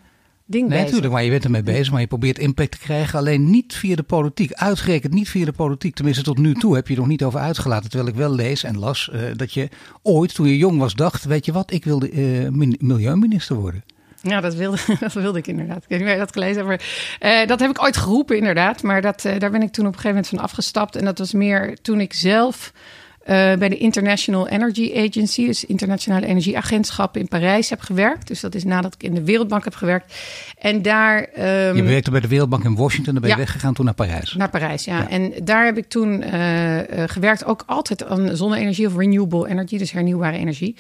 ding nee, bezig. natuurlijk, maar je bent ermee bezig, maar je probeert impact te krijgen. Alleen niet via de politiek. Uitgerekend niet via de politiek. Tenminste, tot nu toe heb je er nog niet over uitgelaten. Terwijl ik wel lees en las uh, dat je ooit, toen je jong was, dacht: Weet je wat, ik wilde uh, milieuminister worden. Ja, dat wilde, (laughs) dat wilde ik inderdaad. Ik weet niet je dat gelezen hebt. Maar, uh, dat heb ik ooit geroepen, inderdaad. Maar dat, daar ben ik toen op een gegeven moment van afgestapt. En dat was meer toen ik zelf. Uh, bij de International Energy Agency, dus Internationale Energieagentschap in Parijs heb gewerkt. Dus dat is nadat ik in de Wereldbank heb gewerkt. En daar. Um, je werkte bij de Wereldbank in Washington, dan ben je ja, weggegaan toen naar Parijs. Naar Parijs, ja. ja. En daar heb ik toen uh, uh, gewerkt, ook altijd aan zonne-energie of renewable energy, dus hernieuwbare energie.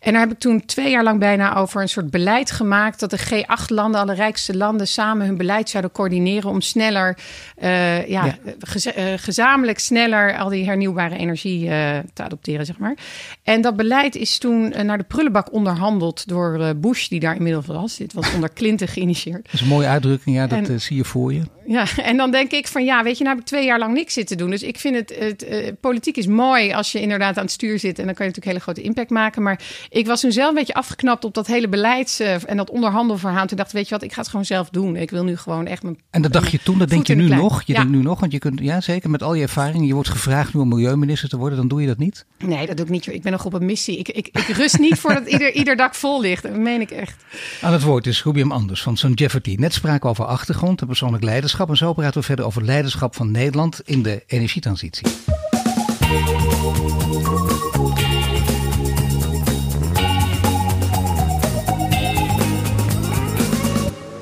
En daar heb ik toen twee jaar lang bijna over een soort beleid gemaakt dat de G8-landen, alle rijkste landen, samen hun beleid zouden coördineren om sneller, ja, ja. Gez gezamenlijk sneller al die hernieuwbare energie te adopteren, zeg maar. En dat beleid is toen uh, naar de prullenbak onderhandeld door uh, Bush, die daar inmiddels was. Dit was onder Clinton geïnitieerd. Dat is een mooie uitdrukking, ja, dat en, zie je voor je. Ja, en dan denk ik van ja, weet je, nou heb ik twee jaar lang niks zitten doen. Dus ik vind het, het politiek is mooi als je inderdaad aan het stuur zit en dan kan je natuurlijk hele grote impact maken. Maar ik was toen zelf een beetje afgeknapt op dat hele beleids- en dat onderhandelverhaal. Toen dacht weet je wat, ik ga het gewoon zelf doen. Ik wil nu gewoon echt mijn. En dat dacht je toen, dat denk je nu nog? Je ja. denkt nu nog, want je kunt, ja zeker met al je ervaringen, je wordt gevraagd nu om milieuminister te worden, dan doe je dat niet? Nee, dat doe ik niet. Ik ben nog op een missie. Ik, ik, ik rust niet voordat (laughs) ieder, ieder dak vol ligt. Dat meen ik echt. Aan het woord is Rubium Anders van St. Jefferty. Net spraken we over achtergrond en persoonlijk leiderschap. En zo praten we verder over leiderschap van Nederland in de energietransitie.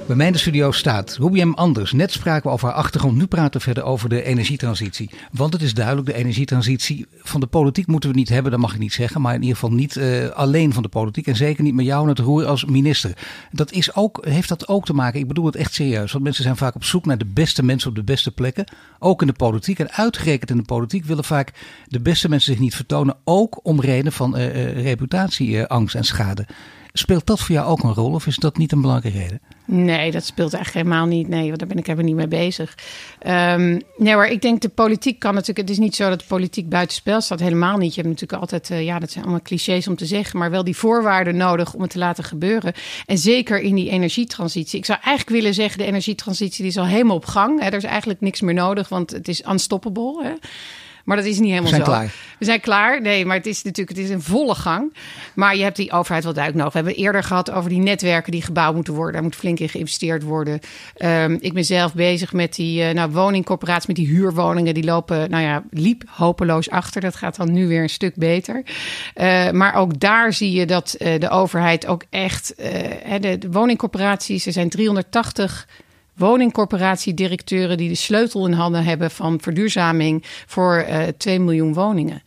Bij mij in de studio staat Ruby M. Anders. Net spraken we over haar achtergrond. Nu praten we verder over de energietransitie. Want het is duidelijk, de energietransitie van de politiek moeten we niet hebben. Dat mag ik niet zeggen. Maar in ieder geval niet uh, alleen van de politiek. En zeker niet met jou aan het roer als minister. Dat is ook, heeft dat ook te maken, ik bedoel het echt serieus. Want mensen zijn vaak op zoek naar de beste mensen op de beste plekken. Ook in de politiek. En uitgerekend in de politiek willen vaak de beste mensen zich niet vertonen. Ook om reden van uh, uh, reputatieangst en schade. Speelt dat voor jou ook een rol of is dat niet een belangrijke reden? Nee, dat speelt eigenlijk helemaal niet. Nee, want daar ben ik helemaal niet mee bezig. Um, nee, maar ik denk de politiek kan natuurlijk. Het is niet zo dat de politiek buitenspel staat. Helemaal niet. Je hebt natuurlijk altijd, uh, ja, dat zijn allemaal clichés om te zeggen, maar wel die voorwaarden nodig om het te laten gebeuren. En zeker in die energietransitie. Ik zou eigenlijk willen zeggen, de energietransitie die is al helemaal op gang. Hè. Er is eigenlijk niks meer nodig, want het is unstoppable. Hè. Maar dat is niet helemaal We zijn zo. klaar. We zijn klaar. Nee, maar het is natuurlijk het is een volle gang. Maar je hebt die overheid wel duidelijk nodig. We hebben eerder gehad over die netwerken die gebouwd moeten worden. Daar moet flink in geïnvesteerd worden. Um, ik ben zelf bezig met die uh, nou, woningcorporaties, met die huurwoningen. Die lopen, nou ja, liep hopeloos achter. Dat gaat dan nu weer een stuk beter. Uh, maar ook daar zie je dat uh, de overheid ook echt... de, de woningcorporaties, er zijn 380 woningcorporatiedirecteuren die de sleutel in handen hebben van verduurzaming voor uh, 2 miljoen woningen.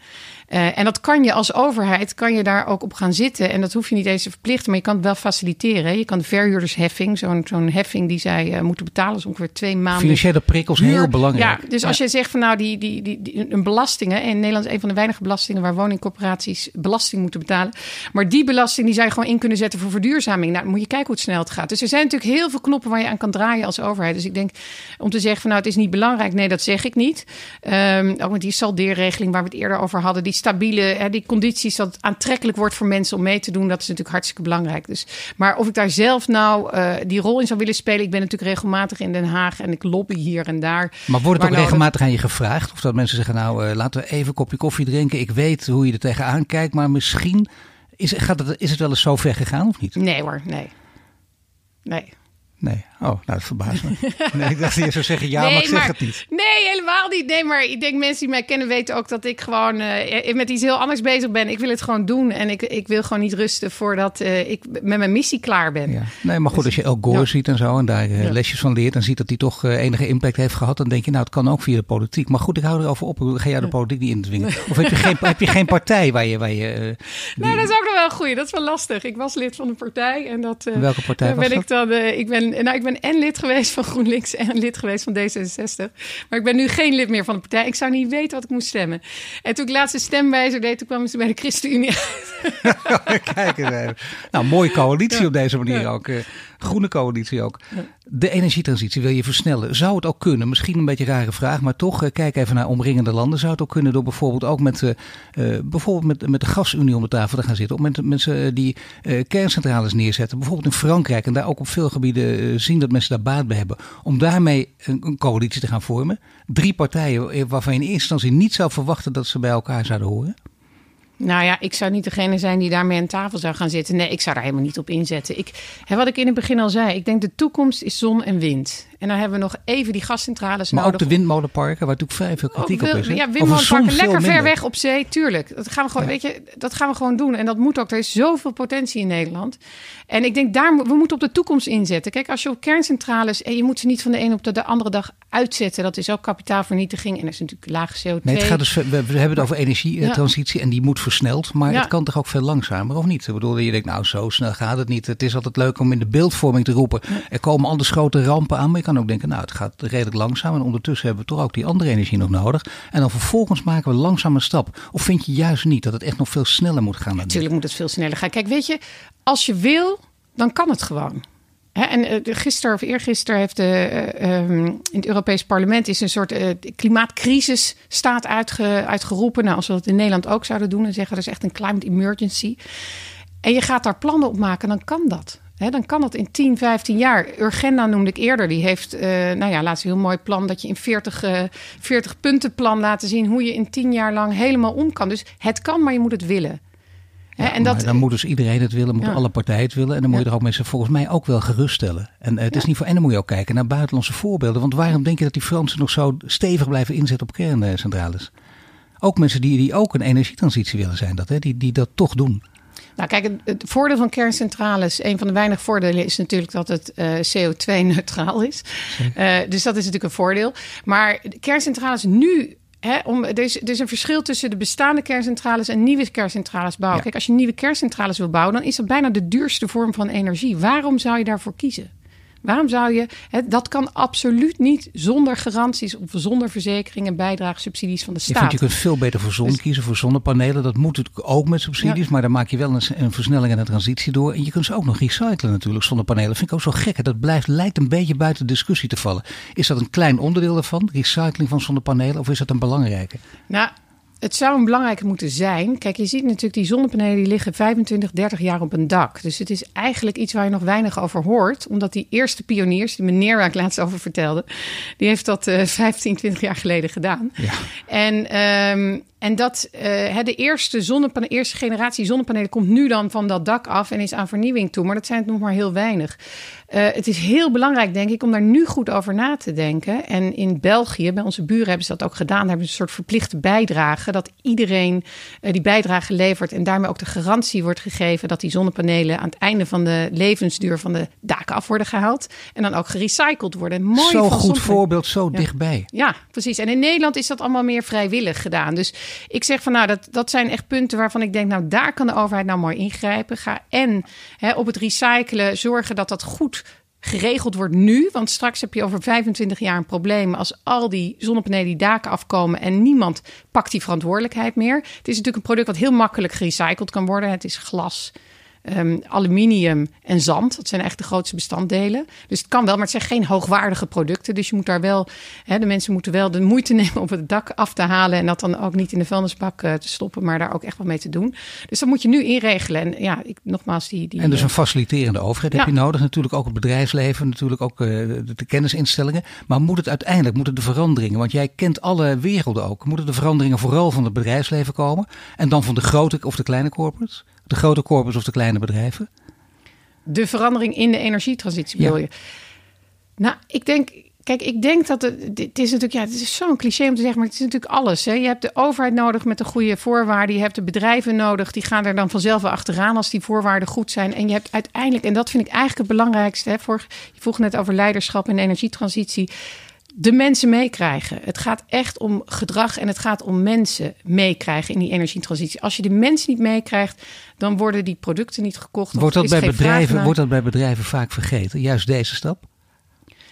Uh, en dat kan je als overheid, kan je daar ook op gaan zitten. En dat hoef je niet eens te verplichten, maar je kan het wel faciliteren. Je kan de verhuurdersheffing, zo'n zo'n heffing die zij uh, moeten betalen, is ongeveer twee maanden. Financiële prikkels heel belangrijk. Ja, dus ja. als je zegt van nou, die, die, die, die, een belastingen, en Nederland is een van de weinige belastingen waar woningcorporaties belasting moeten betalen. Maar die belasting die zij gewoon in kunnen zetten voor verduurzaming. Nou, dan moet je kijken hoe het snel het gaat. Dus er zijn natuurlijk heel veel knoppen waar je aan kan draaien als overheid. Dus ik denk om te zeggen van nou, het is niet belangrijk. Nee, dat zeg ik niet. Um, ook met die saldeerregeling waar we het eerder over hadden, die stabiele, hè, die condities dat het aantrekkelijk wordt voor mensen om mee te doen, dat is natuurlijk hartstikke belangrijk. Dus, maar of ik daar zelf nou uh, die rol in zou willen spelen, ik ben natuurlijk regelmatig in Den Haag en ik lobby hier en daar. Maar wordt het ook regelmatig aan je gevraagd? Of dat mensen zeggen, nou uh, laten we even een kopje koffie drinken. Ik weet hoe je er tegenaan kijkt, maar misschien is, gaat het, is het wel eens zo ver gegaan of niet? Nee hoor, nee. Nee. Nee, oh, nou dat verbaast me. (laughs) Nee, ik dacht dat je zou zeggen ja, nee, maar ik zeg het niet. Nee, helemaal niet. Nee, maar ik denk mensen die mij kennen weten ook dat ik gewoon uh, met iets heel anders bezig ben. Ik wil het gewoon doen en ik, ik wil gewoon niet rusten voordat uh, ik met mijn missie klaar ben. Ja. Nee, maar goed, als je El Gore ja. ziet en zo en daar uh, ja. lesjes van leert en ziet dat die toch enige impact heeft gehad, dan denk je nou, het kan ook via de politiek. Maar goed, ik hou erover op. Ga jij de politiek niet indwingen? (laughs) Of heb je geen, heb je geen partij waar je... Waar je die... Nou, dat is ook nog wel goed. Dat is wel lastig. Ik was lid van een partij en dat... Welke partij was ben dat? Ik, dan, ik ben nou, ik ben en lid geweest van GroenLinks en lid geweest van D66. Maar ik ben nu geen lid meer van de partij. Ik zou niet weten wat ik moest stemmen. En toen ik laatste stemwijzer deed, toen kwamen ze bij de ChristenUnie (laughs) Kijk eens even. Nou, mooie coalitie ja. op deze manier ja. ook. Groene coalitie ook. De energietransitie wil je versnellen. Zou het ook kunnen? Misschien een beetje een rare vraag, maar toch, uh, kijk even naar omringende landen. Zou het ook kunnen door bijvoorbeeld ook met, uh, bijvoorbeeld met, met de gasunie om de tafel te gaan zitten? Of met mensen die kerncentrales neerzetten. Bijvoorbeeld in Frankrijk en daar ook op veel gebieden zien dat mensen daar baat bij hebben. Om daarmee een, een coalitie te gaan vormen. Drie partijen waarvan je in eerste instantie niet zou verwachten dat ze bij elkaar zouden horen. Nou ja, ik zou niet degene zijn die daarmee aan tafel zou gaan zitten. Nee, ik zou daar helemaal niet op inzetten. Ik, hè, wat ik in het begin al zei, ik denk de toekomst is zon en wind. En dan hebben we nog even die gascentrales maar nodig. ook de windmolenparken, waar natuurlijk vrij veel kritiek wil, op is. Hè? Ja, windmolenparken lekker ver weg op zee, tuurlijk. Dat gaan we gewoon, ja. weet je, dat gaan we gewoon doen. En dat moet ook. Er is zoveel potentie in Nederland. En ik denk, daar, we moeten op de toekomst inzetten. Kijk, als je op kerncentrales, en je moet ze niet van de een op de, de andere dag uitzetten. Dat is ook kapitaalvernietiging. En dat is natuurlijk lage CO2. Nee, het gaat dus, we, we hebben het over energietransitie ja. en die moet versneld. Maar ja. het kan toch ook veel langzamer, of niet? Ik bedoel, je denkt, nou, zo snel gaat het niet. Het is altijd leuk om in de beeldvorming te roepen. Er komen anders grote rampen aan. Maar kan ook denken, nou, het gaat redelijk langzaam. En ondertussen hebben we toch ook die andere energie nog nodig. En dan vervolgens maken we langzaam een stap. Of vind je juist niet dat het echt nog veel sneller moet gaan? Natuurlijk moet het veel sneller gaan. Kijk, weet je, als je wil, dan kan het gewoon. He, en uh, gisteren of eergisteren heeft de, uh, um, in het Europees Parlement is een soort uh, klimaatcrisis staat uitge, uitgeroepen. Nou, als we dat in Nederland ook zouden doen en zeggen er is echt een climate emergency. En je gaat daar plannen op maken, dan kan dat. He, dan kan dat in 10, 15 jaar. Urgenda noemde ik eerder. Die heeft, uh, nou ja, laatst een heel mooi plan dat je in 40, uh, 40 punten plan laten zien hoe je in 10 jaar lang helemaal om kan. Dus het kan, maar je moet het willen. Ja, en dat, dan moet dus iedereen het willen, moeten ja. alle partijen het willen. En dan moet je er ook mensen volgens mij ook wel geruststellen. En uh, het is niet voor. En dan moet je ook kijken naar buitenlandse voorbeelden. Want waarom denk je dat die Fransen nog zo stevig blijven inzetten op kerncentrales? Ook mensen die, die ook een energietransitie willen zijn, dat, hè? Die, die dat toch doen. Nou, kijk, het, voordeel van kerncentrales, een van de weinige voordelen is natuurlijk dat het uh, CO2-neutraal is. Uh, dus dat is natuurlijk een voordeel. Maar kerncentrales nu om, er, is, er is een verschil tussen de bestaande kerncentrales en nieuwe kerncentrales bouwen. Kijk, als je nieuwe kerncentrales wil bouwen, dan is dat bijna de duurste vorm van energie. Waarom zou je daarvoor kiezen? Waarom zou je, dat kan absoluut niet zonder garanties of zonder verzekering en bijdragssubsidies van de staat. Je, vindt, je kunt veel beter voor zon dus- kiezen, voor zonnepanelen. Dat moet natuurlijk ook met subsidies, maar dan maak je wel een, een, versnelling en een transitie door. En je kunt ze ook nog recyclen natuurlijk, zonnepanelen. vind ik ook zo gek. Dat blijft, lijkt een beetje buiten discussie te vallen. Is dat een klein onderdeel daarvan, recycling van zonnepanelen, of is dat een belangrijke? Nou, het zou een belangrijke moeten zijn. Kijk, je ziet natuurlijk die zonnepanelen die liggen 25, 30 jaar op een dak. Dus het is eigenlijk iets waar je nog weinig over hoort. Omdat die eerste pioniers, die meneer waar ik laatst over vertelde, die heeft dat uh, 15, 20 jaar geleden gedaan. Ja. En um, en dat uh, de eerste, zonnepanelen, eerste generatie zonnepanelen komt nu dan van dat dak af en is aan vernieuwing toe. Maar dat zijn het nog maar heel weinig. Uh, het is heel belangrijk, denk ik, om daar nu goed over na te denken. En in België, bij onze buren hebben ze dat ook gedaan. Daar hebben ze een soort verplichte bijdrage. Dat iedereen uh, die bijdrage levert. En daarmee ook de garantie wordt gegeven dat die zonnepanelen aan het einde van de levensduur van de daken af worden gehaald. En dan ook gerecycled worden. Mooi zo goed voorbeeld, zo dichtbij. Ja, precies. En in Nederland is dat allemaal meer vrijwillig gedaan. Dus ik zeg van nou, dat, dat zijn echt punten waarvan ik denk, nou, daar kan de overheid nou mooi ingrijpen. Ga en hè, op het recyclen zorgen dat dat goed geregeld wordt nu. Want straks heb je over 25 jaar een probleem als al die zonnepanelen die daken afkomen en niemand pakt die verantwoordelijkheid meer. Het is natuurlijk een product dat heel makkelijk gerecycled kan worden. Het is glas. Um, aluminium en zand. Dat zijn echt de grootste bestanddelen. Dus het kan wel, maar het zijn geen hoogwaardige producten. Dus je moet daar wel, hè, de mensen moeten wel de moeite (laughs) nemen om het dak af te halen. En dat dan ook niet in de vuilnisbak uh, te stoppen, maar daar ook echt wat mee te doen. Dus dat moet je nu inregelen. En ja, ik, nogmaals, die. die en dus een faciliterende overheid heb je nodig. Natuurlijk ook het bedrijfsleven, natuurlijk ook uh, de, de, kennisinstellingen. Maar moet het uiteindelijk, moeten de veranderingen, want jij kent alle werelden ook. Moeten de veranderingen vooral van het bedrijfsleven komen? En dan van de grote of de kleine corporates? De grote corpus of de kleine bedrijven? De verandering in de energietransitie bedoel je? Nou, ik denk, Kijk, ik denk dat het, het is natuurlijk, ja, het is zo'n cliché om te zeggen, maar het is natuurlijk alles. Hè. Je hebt de overheid nodig met de goede voorwaarden. Je hebt de bedrijven nodig, die gaan er dan vanzelf wel achteraan als die voorwaarden goed zijn. En je hebt uiteindelijk, en dat vind ik eigenlijk het belangrijkste, hè, voor, je vroeg net over leiderschap en energietransitie de mensen meekrijgen. Het gaat echt om gedrag en het gaat om mensen meekrijgen in die energietransitie. Als je de mensen niet meekrijgt, dan worden die producten niet gekocht. Wordt dat, bij bedrijven, wordt dat bij bedrijven vaak vergeten, juist deze stap?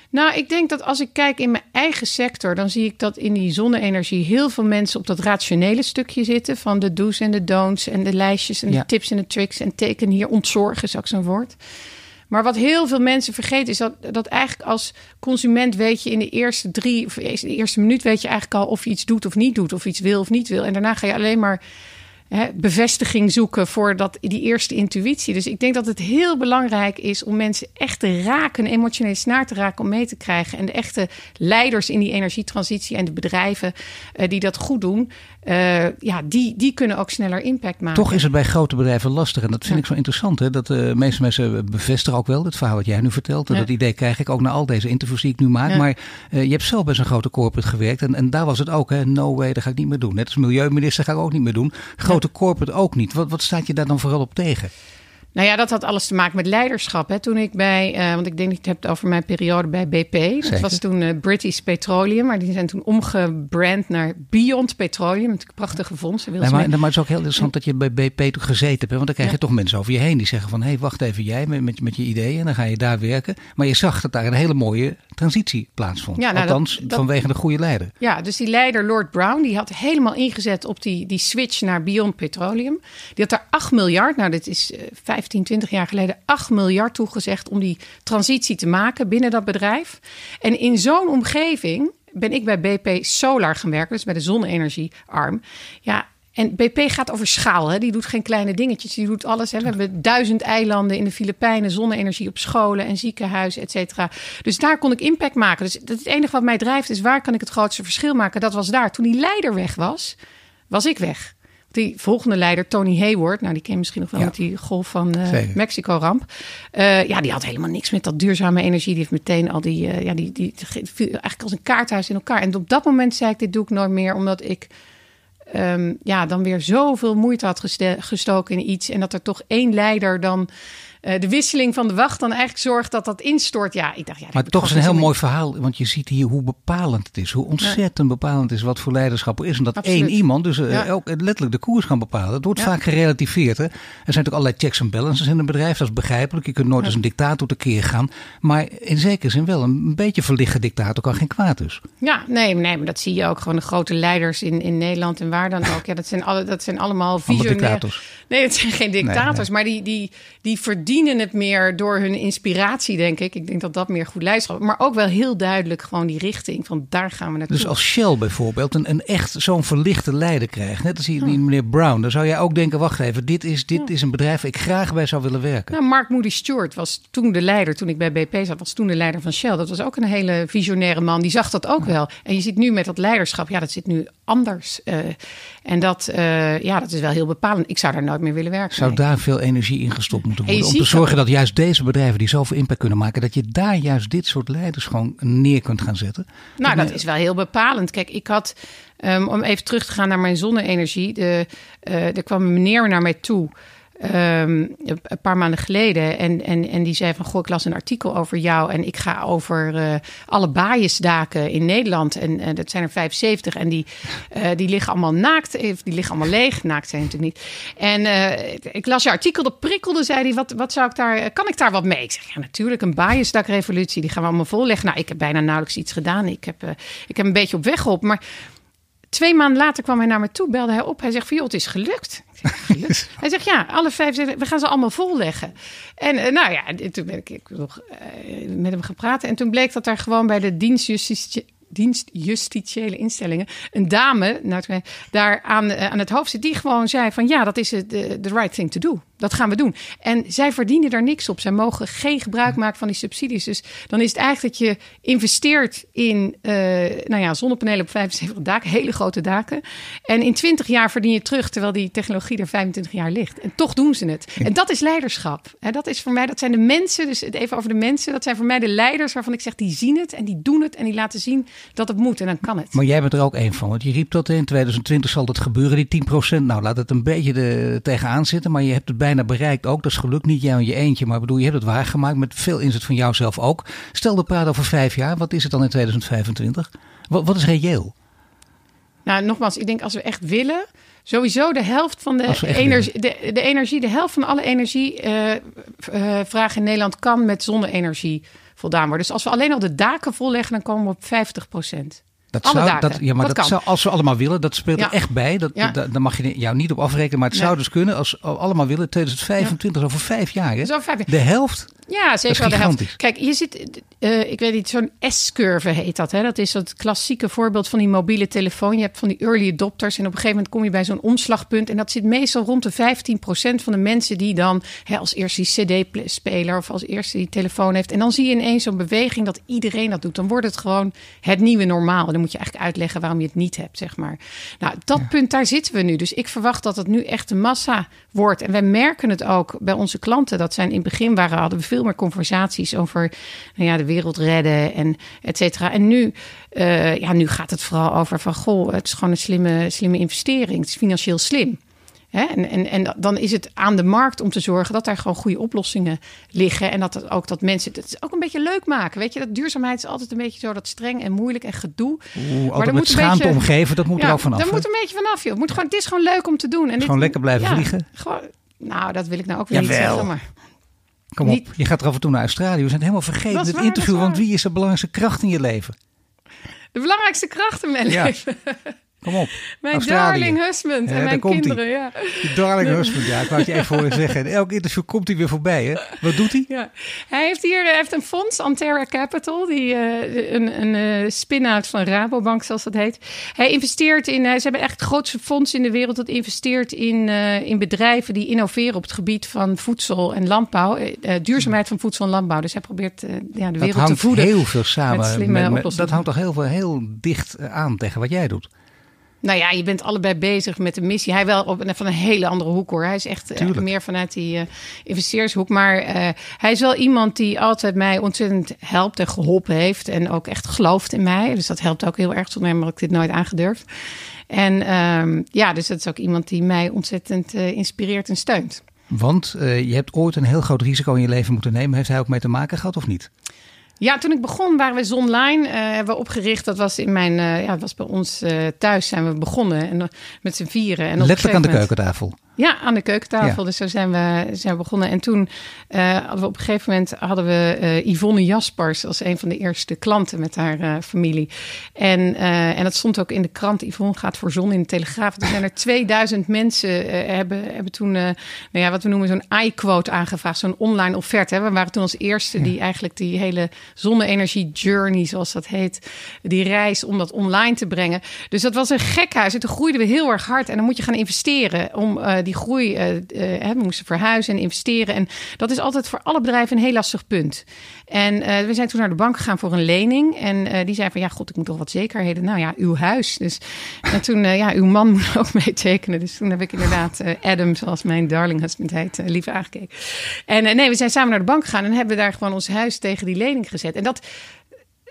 Nou, ik denk dat als ik kijk in mijn eigen sector, dan zie ik dat in die zonne-energie heel veel mensen op dat rationele stukje zitten. Van de do's en de don'ts en de lijstjes en de tips en de tricks. En teken hier ontzorgen is ook zo'n woord. Maar wat heel veel mensen vergeten is dat, dat eigenlijk als consument weet je in de eerste drie of de eerste minuut weet je eigenlijk al of je iets doet of niet doet, of iets wil of niet wil. En daarna ga je alleen maar hè, bevestiging zoeken voor dat, die eerste intuïtie. Dus ik denk dat het heel belangrijk is om mensen echt te raken, een emotionele snaar te raken om mee te krijgen. En de echte leiders in die energietransitie en de bedrijven uh, die dat goed doen, uh, ja, die, die kunnen ook sneller impact maken. Toch is het bij grote bedrijven lastig. En dat vind ik zo interessant. Hè? Dat de uh, meeste mensen bevestigen ook wel het verhaal wat jij nu vertelt. Ja. Dat idee krijg ik ook na al deze interviews die ik nu maak. Ja. Maar uh, je hebt zelf bij zo'n grote corporate gewerkt. En, en daar was het ook. Hè? No way, dat ga ik niet meer doen. Net als milieuminister ga ik ook niet meer doen. Grote corporate ook niet. Wat, wat staat je daar dan vooral op tegen? Nou ja, dat had alles te maken met leiderschap. Hè. Toen ik bij, uh, want ik denk dat je het hebt over mijn periode bij BP. Zeker. Dat was toen uh, British Petroleum, maar die zijn toen omgebrand naar Beyond Petroleum. Prachtige. Nee, maar, maar het is ook heel interessant dat je bij BP toen gezeten hebt. Want dan krijg je ja. toch mensen over je heen die zeggen van... hé, hey, wacht even jij met, met, met je ideeën en dan ga je daar werken. Maar je zag dat daar een hele mooie transitie plaatsvond. Ja, nou, Althans, dat, dat, vanwege de goede leider. Ja, dus die leider Lord Brown, die had helemaal ingezet op die, die switch naar Beyond Petroleum. Die had daar 8 miljard, nou dit is uh, 15, 20 jaar geleden 8 miljard toegezegd om die transitie te maken binnen dat bedrijf. En in zo'n omgeving ben ik bij BP Solar gaan werken, dus bij de zonne-energiearm. Ja, en BP gaat over schaal. Hè? Die doet geen kleine dingetjes. Die doet alles. Hè? We hebben duizend eilanden in de Filipijnen, zonne-energie op scholen en ziekenhuizen, et cetera. Dus daar kon ik impact maken. Dus het enige wat mij drijft is waar kan ik het grootste verschil maken? Dat was daar. Toen die leider weg was, was ik weg. Die volgende leider, Tony Hayward, nou die ken je misschien nog wel ja. met die golf van uh, Mexico-ramp. Uh, ja, die had helemaal niks met dat duurzame energie. Die heeft meteen al die, uh, ja, die, die, viel eigenlijk als een kaarthuis in elkaar. En op dat moment zei ik, dit doe ik nooit meer, omdat ik ehm, ja, dan weer zoveel moeite had gestoken in iets. En dat er toch één leider dan uh, de wisseling van de wacht dan eigenlijk zorgt dat dat instort. Ja, ik dacht, ja, maar toch is een heel mooi verhaal, want je ziet hier hoe bepalend het is. Hoe ontzettend bepalend is wat voor leiderschap er is. En dat één iemand dus uh, ook letterlijk de koers kan bepalen. Dat wordt vaak gerelativeerd. Hè? Er zijn natuurlijk allerlei checks en balances in een bedrijf. Dat is begrijpelijk. Je kunt nooit als een dictator tekeer gaan. Maar in zekere zin wel. Een beetje verlichte dictator kan geen kwaad dus. Ja, nee, nee, maar dat zie je ook. Gewoon de grote leiders in, in Nederland en waar dan ook. Ja, dat zijn, alle, dat zijn allemaal visionaire... Nee, het zijn geen dictators. Maar die, die, die verdienen verdienen het meer door hun inspiratie, denk ik. Ik denk dat dat meer goed leiderschap. Maar ook wel heel duidelijk gewoon die richting van daar gaan we naartoe. Dus als Shell bijvoorbeeld een, een echt zo'n verlichte leider krijgt, net als die meneer Brown, dan zou jij ook denken: wacht even, dit is, dit is een bedrijf waar ik graag bij zou willen werken. Nou, Mark Moody Stewart was toen de leider, toen ik bij BP zat, was toen de leider van Shell. Dat was ook een hele visionaire man. Die zag dat ook wel. En je ziet nu met dat leiderschap, ja, dat zit nu anders. Uh, en dat, uh, ja, dat is wel heel bepalend. Ik zou daar nooit meer willen werken. Zou daar veel energie in gestopt moeten worden? Te zorgen dat juist deze bedrijven die zoveel impact kunnen maken, dat je daar juist dit soort leiders gewoon neer kunt gaan zetten. Nou, dat, is wel heel bepalend. Kijk, ik had, um, om even terug te gaan naar mijn zonne-energie, de, uh, er kwam een meneer naar mij toe. Um, een paar maanden geleden. En, en, en die zei van, goh, ik las een artikel over jou... en ik ga over uh, alle baaiensdaken in Nederland. En dat zijn er 75 en die, uh, die liggen allemaal naakt. Die liggen allemaal leeg. Naakt zijn natuurlijk niet. En ik las je artikel, dat prikkelde, zei hij... Wat, wat zou ik daar, kan ik daar wat mee? Ik zeg, ja, natuurlijk, een baaiensdakrevolutie. Die gaan we allemaal volleggen. Nou, ik heb bijna nauwelijks iets gedaan. Ik heb, ik heb een beetje op weg geholpen, maar... Twee maanden later kwam hij naar me toe, belde hij op. Hij zegt van, joh, het is gelukt. gelukt? (laughs) hij zegt, ja, alle vijf, we gaan ze allemaal volleggen. En uh, nou ja, toen ben ik, ik nog uh, met hem gepraat. En toen bleek dat daar gewoon bij de dienstjustitie dienstjustitiële instellingen een dame nou, daar aan, eh, aan het hoofd zit die gewoon zei van ja, dat is de right thing to do. Dat gaan we doen. En zij verdienen daar niks op. Zij mogen geen gebruik maken van die subsidies. Dus dan is het eigenlijk dat je investeert in nou ja, zonnepanelen op 75 daken, hele grote daken. En in 20 jaar verdien je terug, terwijl die technologie er 25 jaar ligt. En toch doen ze het. En dat is leiderschap. En dat is voor mij, dat zijn de mensen, dus even over de mensen, dat zijn voor mij de leiders waarvan ik zeg, die zien het en die doen het en die laten zien dat het moet en dan kan het. Maar jij bent er ook één van, want je riep dat in 2020 zal dat gebeuren, die 10%. Nou, laat het een beetje de, tegenaan zitten, maar je hebt het bij bijna bereikt ook. Dat is gelukt niet jij en je eentje, maar bedoel, je hebt het waargemaakt met veel inzet van jouzelf ook. Stel de praat over vijf jaar, wat is het dan in 2025? Wat, wat is reëel? Nou, nogmaals, ik denk als we echt willen, sowieso de helft van de energie, de, de, energie, de helft van alle energievraag uh, uh, in Nederland kan met zonne-energie voldaan worden. Dus als we alleen al de daken volleggen, dan komen we op 50 procent. Dat zou, dat, ja, maar dat, zou, als we allemaal willen, dat speelt er echt bij. Dat, ja. Daar mag je jou niet op afrekenen. Maar het zou dus kunnen, als we allemaal willen, 2025, over vijf jaar. Hè? Zo vijf jaar. De helft ja, zeker wel de helft. Kijk, je zit, uh, ik weet niet, zo'n S-curve heet dat. Hè? Dat is het klassieke voorbeeld van die mobiele telefoon. Je hebt van die early adopters en op een gegeven moment kom je bij zo'n omslagpunt. En dat zit meestal rond de 15% van de mensen die dan hè, als eerste die CD-speler of als eerste die telefoon heeft. En dan zie je ineens zo'n beweging dat iedereen dat doet. Dan wordt het gewoon het nieuwe normaal. Dan moet je eigenlijk uitleggen waarom je het niet hebt, zeg maar. Nou, dat punt, daar zitten we nu. Dus ik verwacht dat het nu echt een massa wordt. En wij merken het ook bij onze klanten. Dat zijn in het begin waren, hadden we veel veel meer conversaties over nou ja, de wereld redden en et cetera. En nu, uh, ja, nu gaat het vooral over van goh, het is gewoon een slimme, slimme investering. Het is financieel slim. Hè? En, en, en dan is het aan de markt om te zorgen dat daar gewoon goede oplossingen liggen. En dat het ook dat mensen het is ook een beetje leuk maken. Weet je, dat duurzaamheid is altijd een beetje zo dat streng en moeilijk en gedoe. Oeh, maar moet schaamte beetje, omgeven, dat moet ja, er ook vanaf. Dat moet een beetje vanaf, joh. Het, moet gewoon, het is gewoon leuk om te doen. En gewoon lekker blijven vliegen. Gewoon, nou, dat wil ik nou ook weer niet zeggen. Maar Kom op, je gaat er af en toe naar Australië. We zijn helemaal vergeten het interview. Want wie is de belangrijkste kracht in je leven? De belangrijkste kracht in mijn leven? (laughs) Kom op. Mijn darling husband en mijn kinderen. Ja. Die darling husband, ja. Ik wou het je even horen zeggen. In elk interview komt hij weer voorbij. Hè? Wat doet hij? Ja. Hij heeft hier hij heeft een fonds, Antera Capital. Die, uh, een, een uh, spin-out van Rabobank, zoals dat heet. Hij investeert in... Uh, ze hebben echt het grootste fonds in de wereld... dat investeert in, in bedrijven die innoveren op het gebied van voedsel en landbouw. duurzaamheid van voedsel en landbouw. Dus hij probeert ja, de wereld te voeden. heel veel samen. Met, met, dat hangt toch heel, veel, heel dicht aan tegen wat jij doet. Nou ja, je bent allebei bezig met de missie. Hij wel op, van een hele andere hoek hoor. Hij is echt uh, meer vanuit die uh, investeershoek. Maar uh, hij is wel iemand die altijd mij ontzettend helpt en geholpen heeft. En ook echt gelooft in mij. Dus dat helpt ook heel erg. Zonder hem had ik dit nooit aangedurfd. En um, ja, dus dat is ook iemand die mij ontzettend inspireert en steunt. Want je hebt ooit een heel groot risico in je leven moeten nemen. Heeft hij ook mee te maken gehad of niet? Ja, toen ik begon waren we Zonline uh, hebben we opgericht. Dat was in mijn, uh, ja, was bij ons uh, thuis zijn we begonnen en met z'n vieren. En Letterlijk aan de keukentafel. Ja, aan de keukentafel. Ja. Dus zo zijn we, zijn we begonnen. En toen uh, hadden we op een gegeven moment hadden we uh, Yvonne Jaspers als een van de eerste klanten met haar uh, familie. En, en dat stond ook in de krant. Yvonne gaat voor zon in de Telegraaf. Er zijn er (laughs) 2000 mensen hebben, hebben toen, nou ja, wat we noemen zo'n iQuote aangevraagd. Zo'n online offerte. Hè. We waren toen als eerste die eigenlijk die hele zonne-energie journey, zoals dat heet, die reis om dat online te brengen. Dus dat was een gekhuis. En toen groeiden we heel erg hard. En dan moet je gaan investeren om die groei, uh, uh, we moesten verhuizen en investeren. En dat is altijd voor alle bedrijven een heel lastig punt. En uh, we zijn toen naar de bank gegaan voor een lening. En die zei van, ja, god, ik moet toch wat zekerheden. Nou ja, uw huis. Dus en toen, ja, uw man (laughs) moet ook meetekenen. Dus toen heb ik inderdaad Adam, zoals mijn darling husband heet, liever aangekeken. En nee, we zijn samen naar de bank gegaan en hebben daar gewoon ons huis tegen die lening gezet. En dat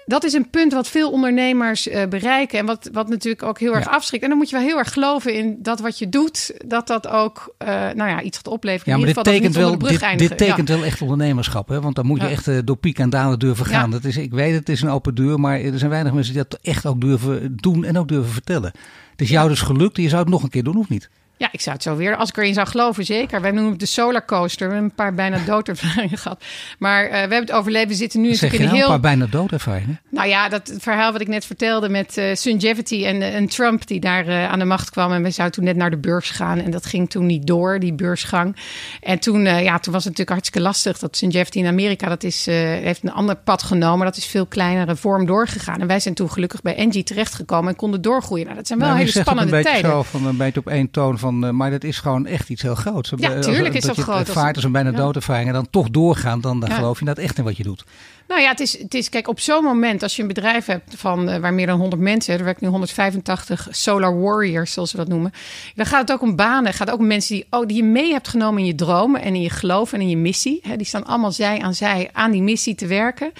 dat is een punt wat veel ondernemers uh, bereiken. En wat, wat natuurlijk ook heel erg ja. afschrikt. En dan moet je wel heel erg geloven in dat wat je doet, dat dat ook uh, nou ja, iets gaat opleveren. Ja, maar dit tekent, wel, dit, dit, tekent ja. wel echt ondernemerschap. Hè? Want dan moet je echt uh, door piek en dalen durven gaan. Dat is, ik weet het is een open deur, maar er zijn weinig mensen die dat echt ook durven doen en ook durven vertellen. Het is jou dus gelukt. Je zou het nog een keer doen, of niet? Ja, ik zou het zo weer, als ik erin zou geloven, zeker. Wij noemen het de solar coaster. We hebben een paar bijna (laughs) doodervaringen gehad. Maar uh, we hebben het overleefd. We zitten nu zeg in een heel... een paar bijna doodervaringen? Nou ja, dat verhaal wat ik net vertelde met uh, Sungevity en, en Trump die daar uh, aan de macht kwam. En we zouden toen net naar de beurs gaan. En dat ging toen niet door, die beursgang. En toen, ja, toen was het natuurlijk hartstikke lastig. Dat Sungevity in Amerika, dat is, heeft een ander pad genomen. Dat is veel kleinere vorm doorgegaan. En wij zijn toen gelukkig bij Engie terechtgekomen en konden doorgroeien. Nou, dat zijn wel nou, hele spannende een tijden. Zo van een beetje op één toon van, maar dat is gewoon echt iets heel groots. Ja, tuurlijk is dat, dat groot. vaart als een bijna ja. doodervaring en dan toch doorgaan, dan, dan ja. geloof je dat echt in wat je doet. Nou ja, het is, het is kijk, op zo'n moment, als je een bedrijf hebt van uh, waar meer dan 100 mensen, er werken nu 185 solar warriors, zoals we dat noemen, dan gaat het ook om banen. Het gaat ook om mensen die, oh, die je mee hebt genomen in je dromen en in je geloof en in je missie. Hè, die staan allemaal zij aan zij aan die missie te werken.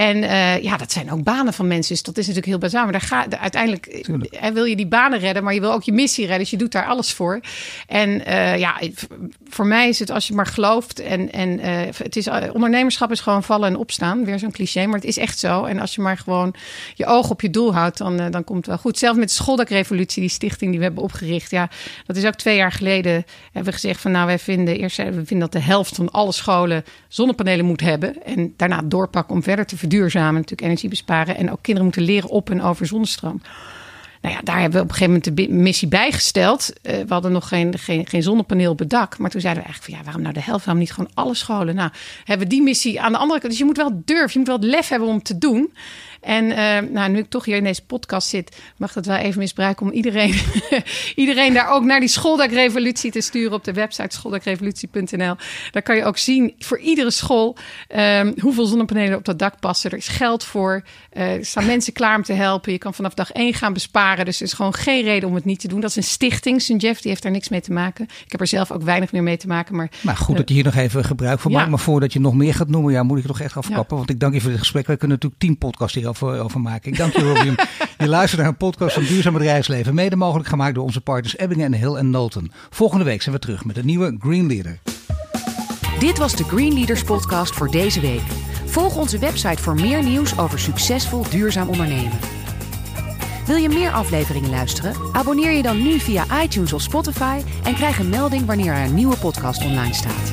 En uh, ja, dat zijn ook banen van mensen. Dus dat is natuurlijk heel bazaar. Maar daar ga, uiteindelijk hè, wil je die banen redden, maar je wil ook je missie redden. Dus je doet daar alles voor. En uh, ja, voor mij is het als je maar gelooft. En, en uh, het is, ondernemerschap is gewoon vallen en opstaan. Weer zo'n cliché, maar het is echt zo. En als je maar gewoon je oog op je doel houdt, dan, dan komt het wel goed. Zelfs met de schooldakrevolutie, die stichting die we hebben opgericht. Ja, dat is ook twee jaar geleden. Hebben we gezegd van nou, wij vinden eerst we vinden dat de helft van alle scholen zonnepanelen moet hebben. En daarna doorpakken om verder te verduurzamen, natuurlijk energie besparen. En ook kinderen moeten leren op en over zonnestroom. Nou ja, daar hebben we op een gegeven moment de missie bijgesteld. Uh, we hadden nog geen, geen, geen zonnepaneel op het dak. Maar toen zeiden we eigenlijk van ja, waarom nou de helft? Waarom niet gewoon alle scholen? Nou, hebben we die missie aan de andere kant. Dus je moet wel durven, je moet wel het lef hebben om te doen. En uh, nou, nu ik toch hier in deze podcast zit, mag dat wel even misbruiken om iedereen, (laughs) iedereen daar ook naar die schooldakrevolutie te sturen op de website schooldakrevolutie.nl. Daar kan je ook zien voor iedere school um, hoeveel zonnepanelen op dat dak passen. Er is geld voor. Uh, er staan mensen klaar om te helpen. Je kan vanaf dag één gaan besparen. Dus er is gewoon geen reden om het niet te doen. Dat is een stichting. St. Jeff die heeft daar niks mee te maken. Ik heb er zelf ook weinig meer mee te maken. Maar, maar goed dat je hier nog even gebruik van ja. maakt. Maar voordat je nog meer gaat noemen, ja, moet ik toch echt afkappen. Ja. Want ik dank je voor dit gesprek. We kunnen natuurlijk tien podcasts hier over, over maken. Ik dank je, Robin. je luistert naar een podcast van Duurzaam Bedrijfsleven. Mede mogelijk gemaakt door onze partners Ebbingen en Hill en Nolten. Volgende week zijn we terug met een nieuwe Green Leader. Dit was de Green Leaders podcast voor deze week. Volg onze website voor meer nieuws over succesvol duurzaam ondernemen. Wil je meer afleveringen luisteren? Abonneer je dan nu via iTunes of Spotify en krijg een melding wanneer er een nieuwe podcast online staat.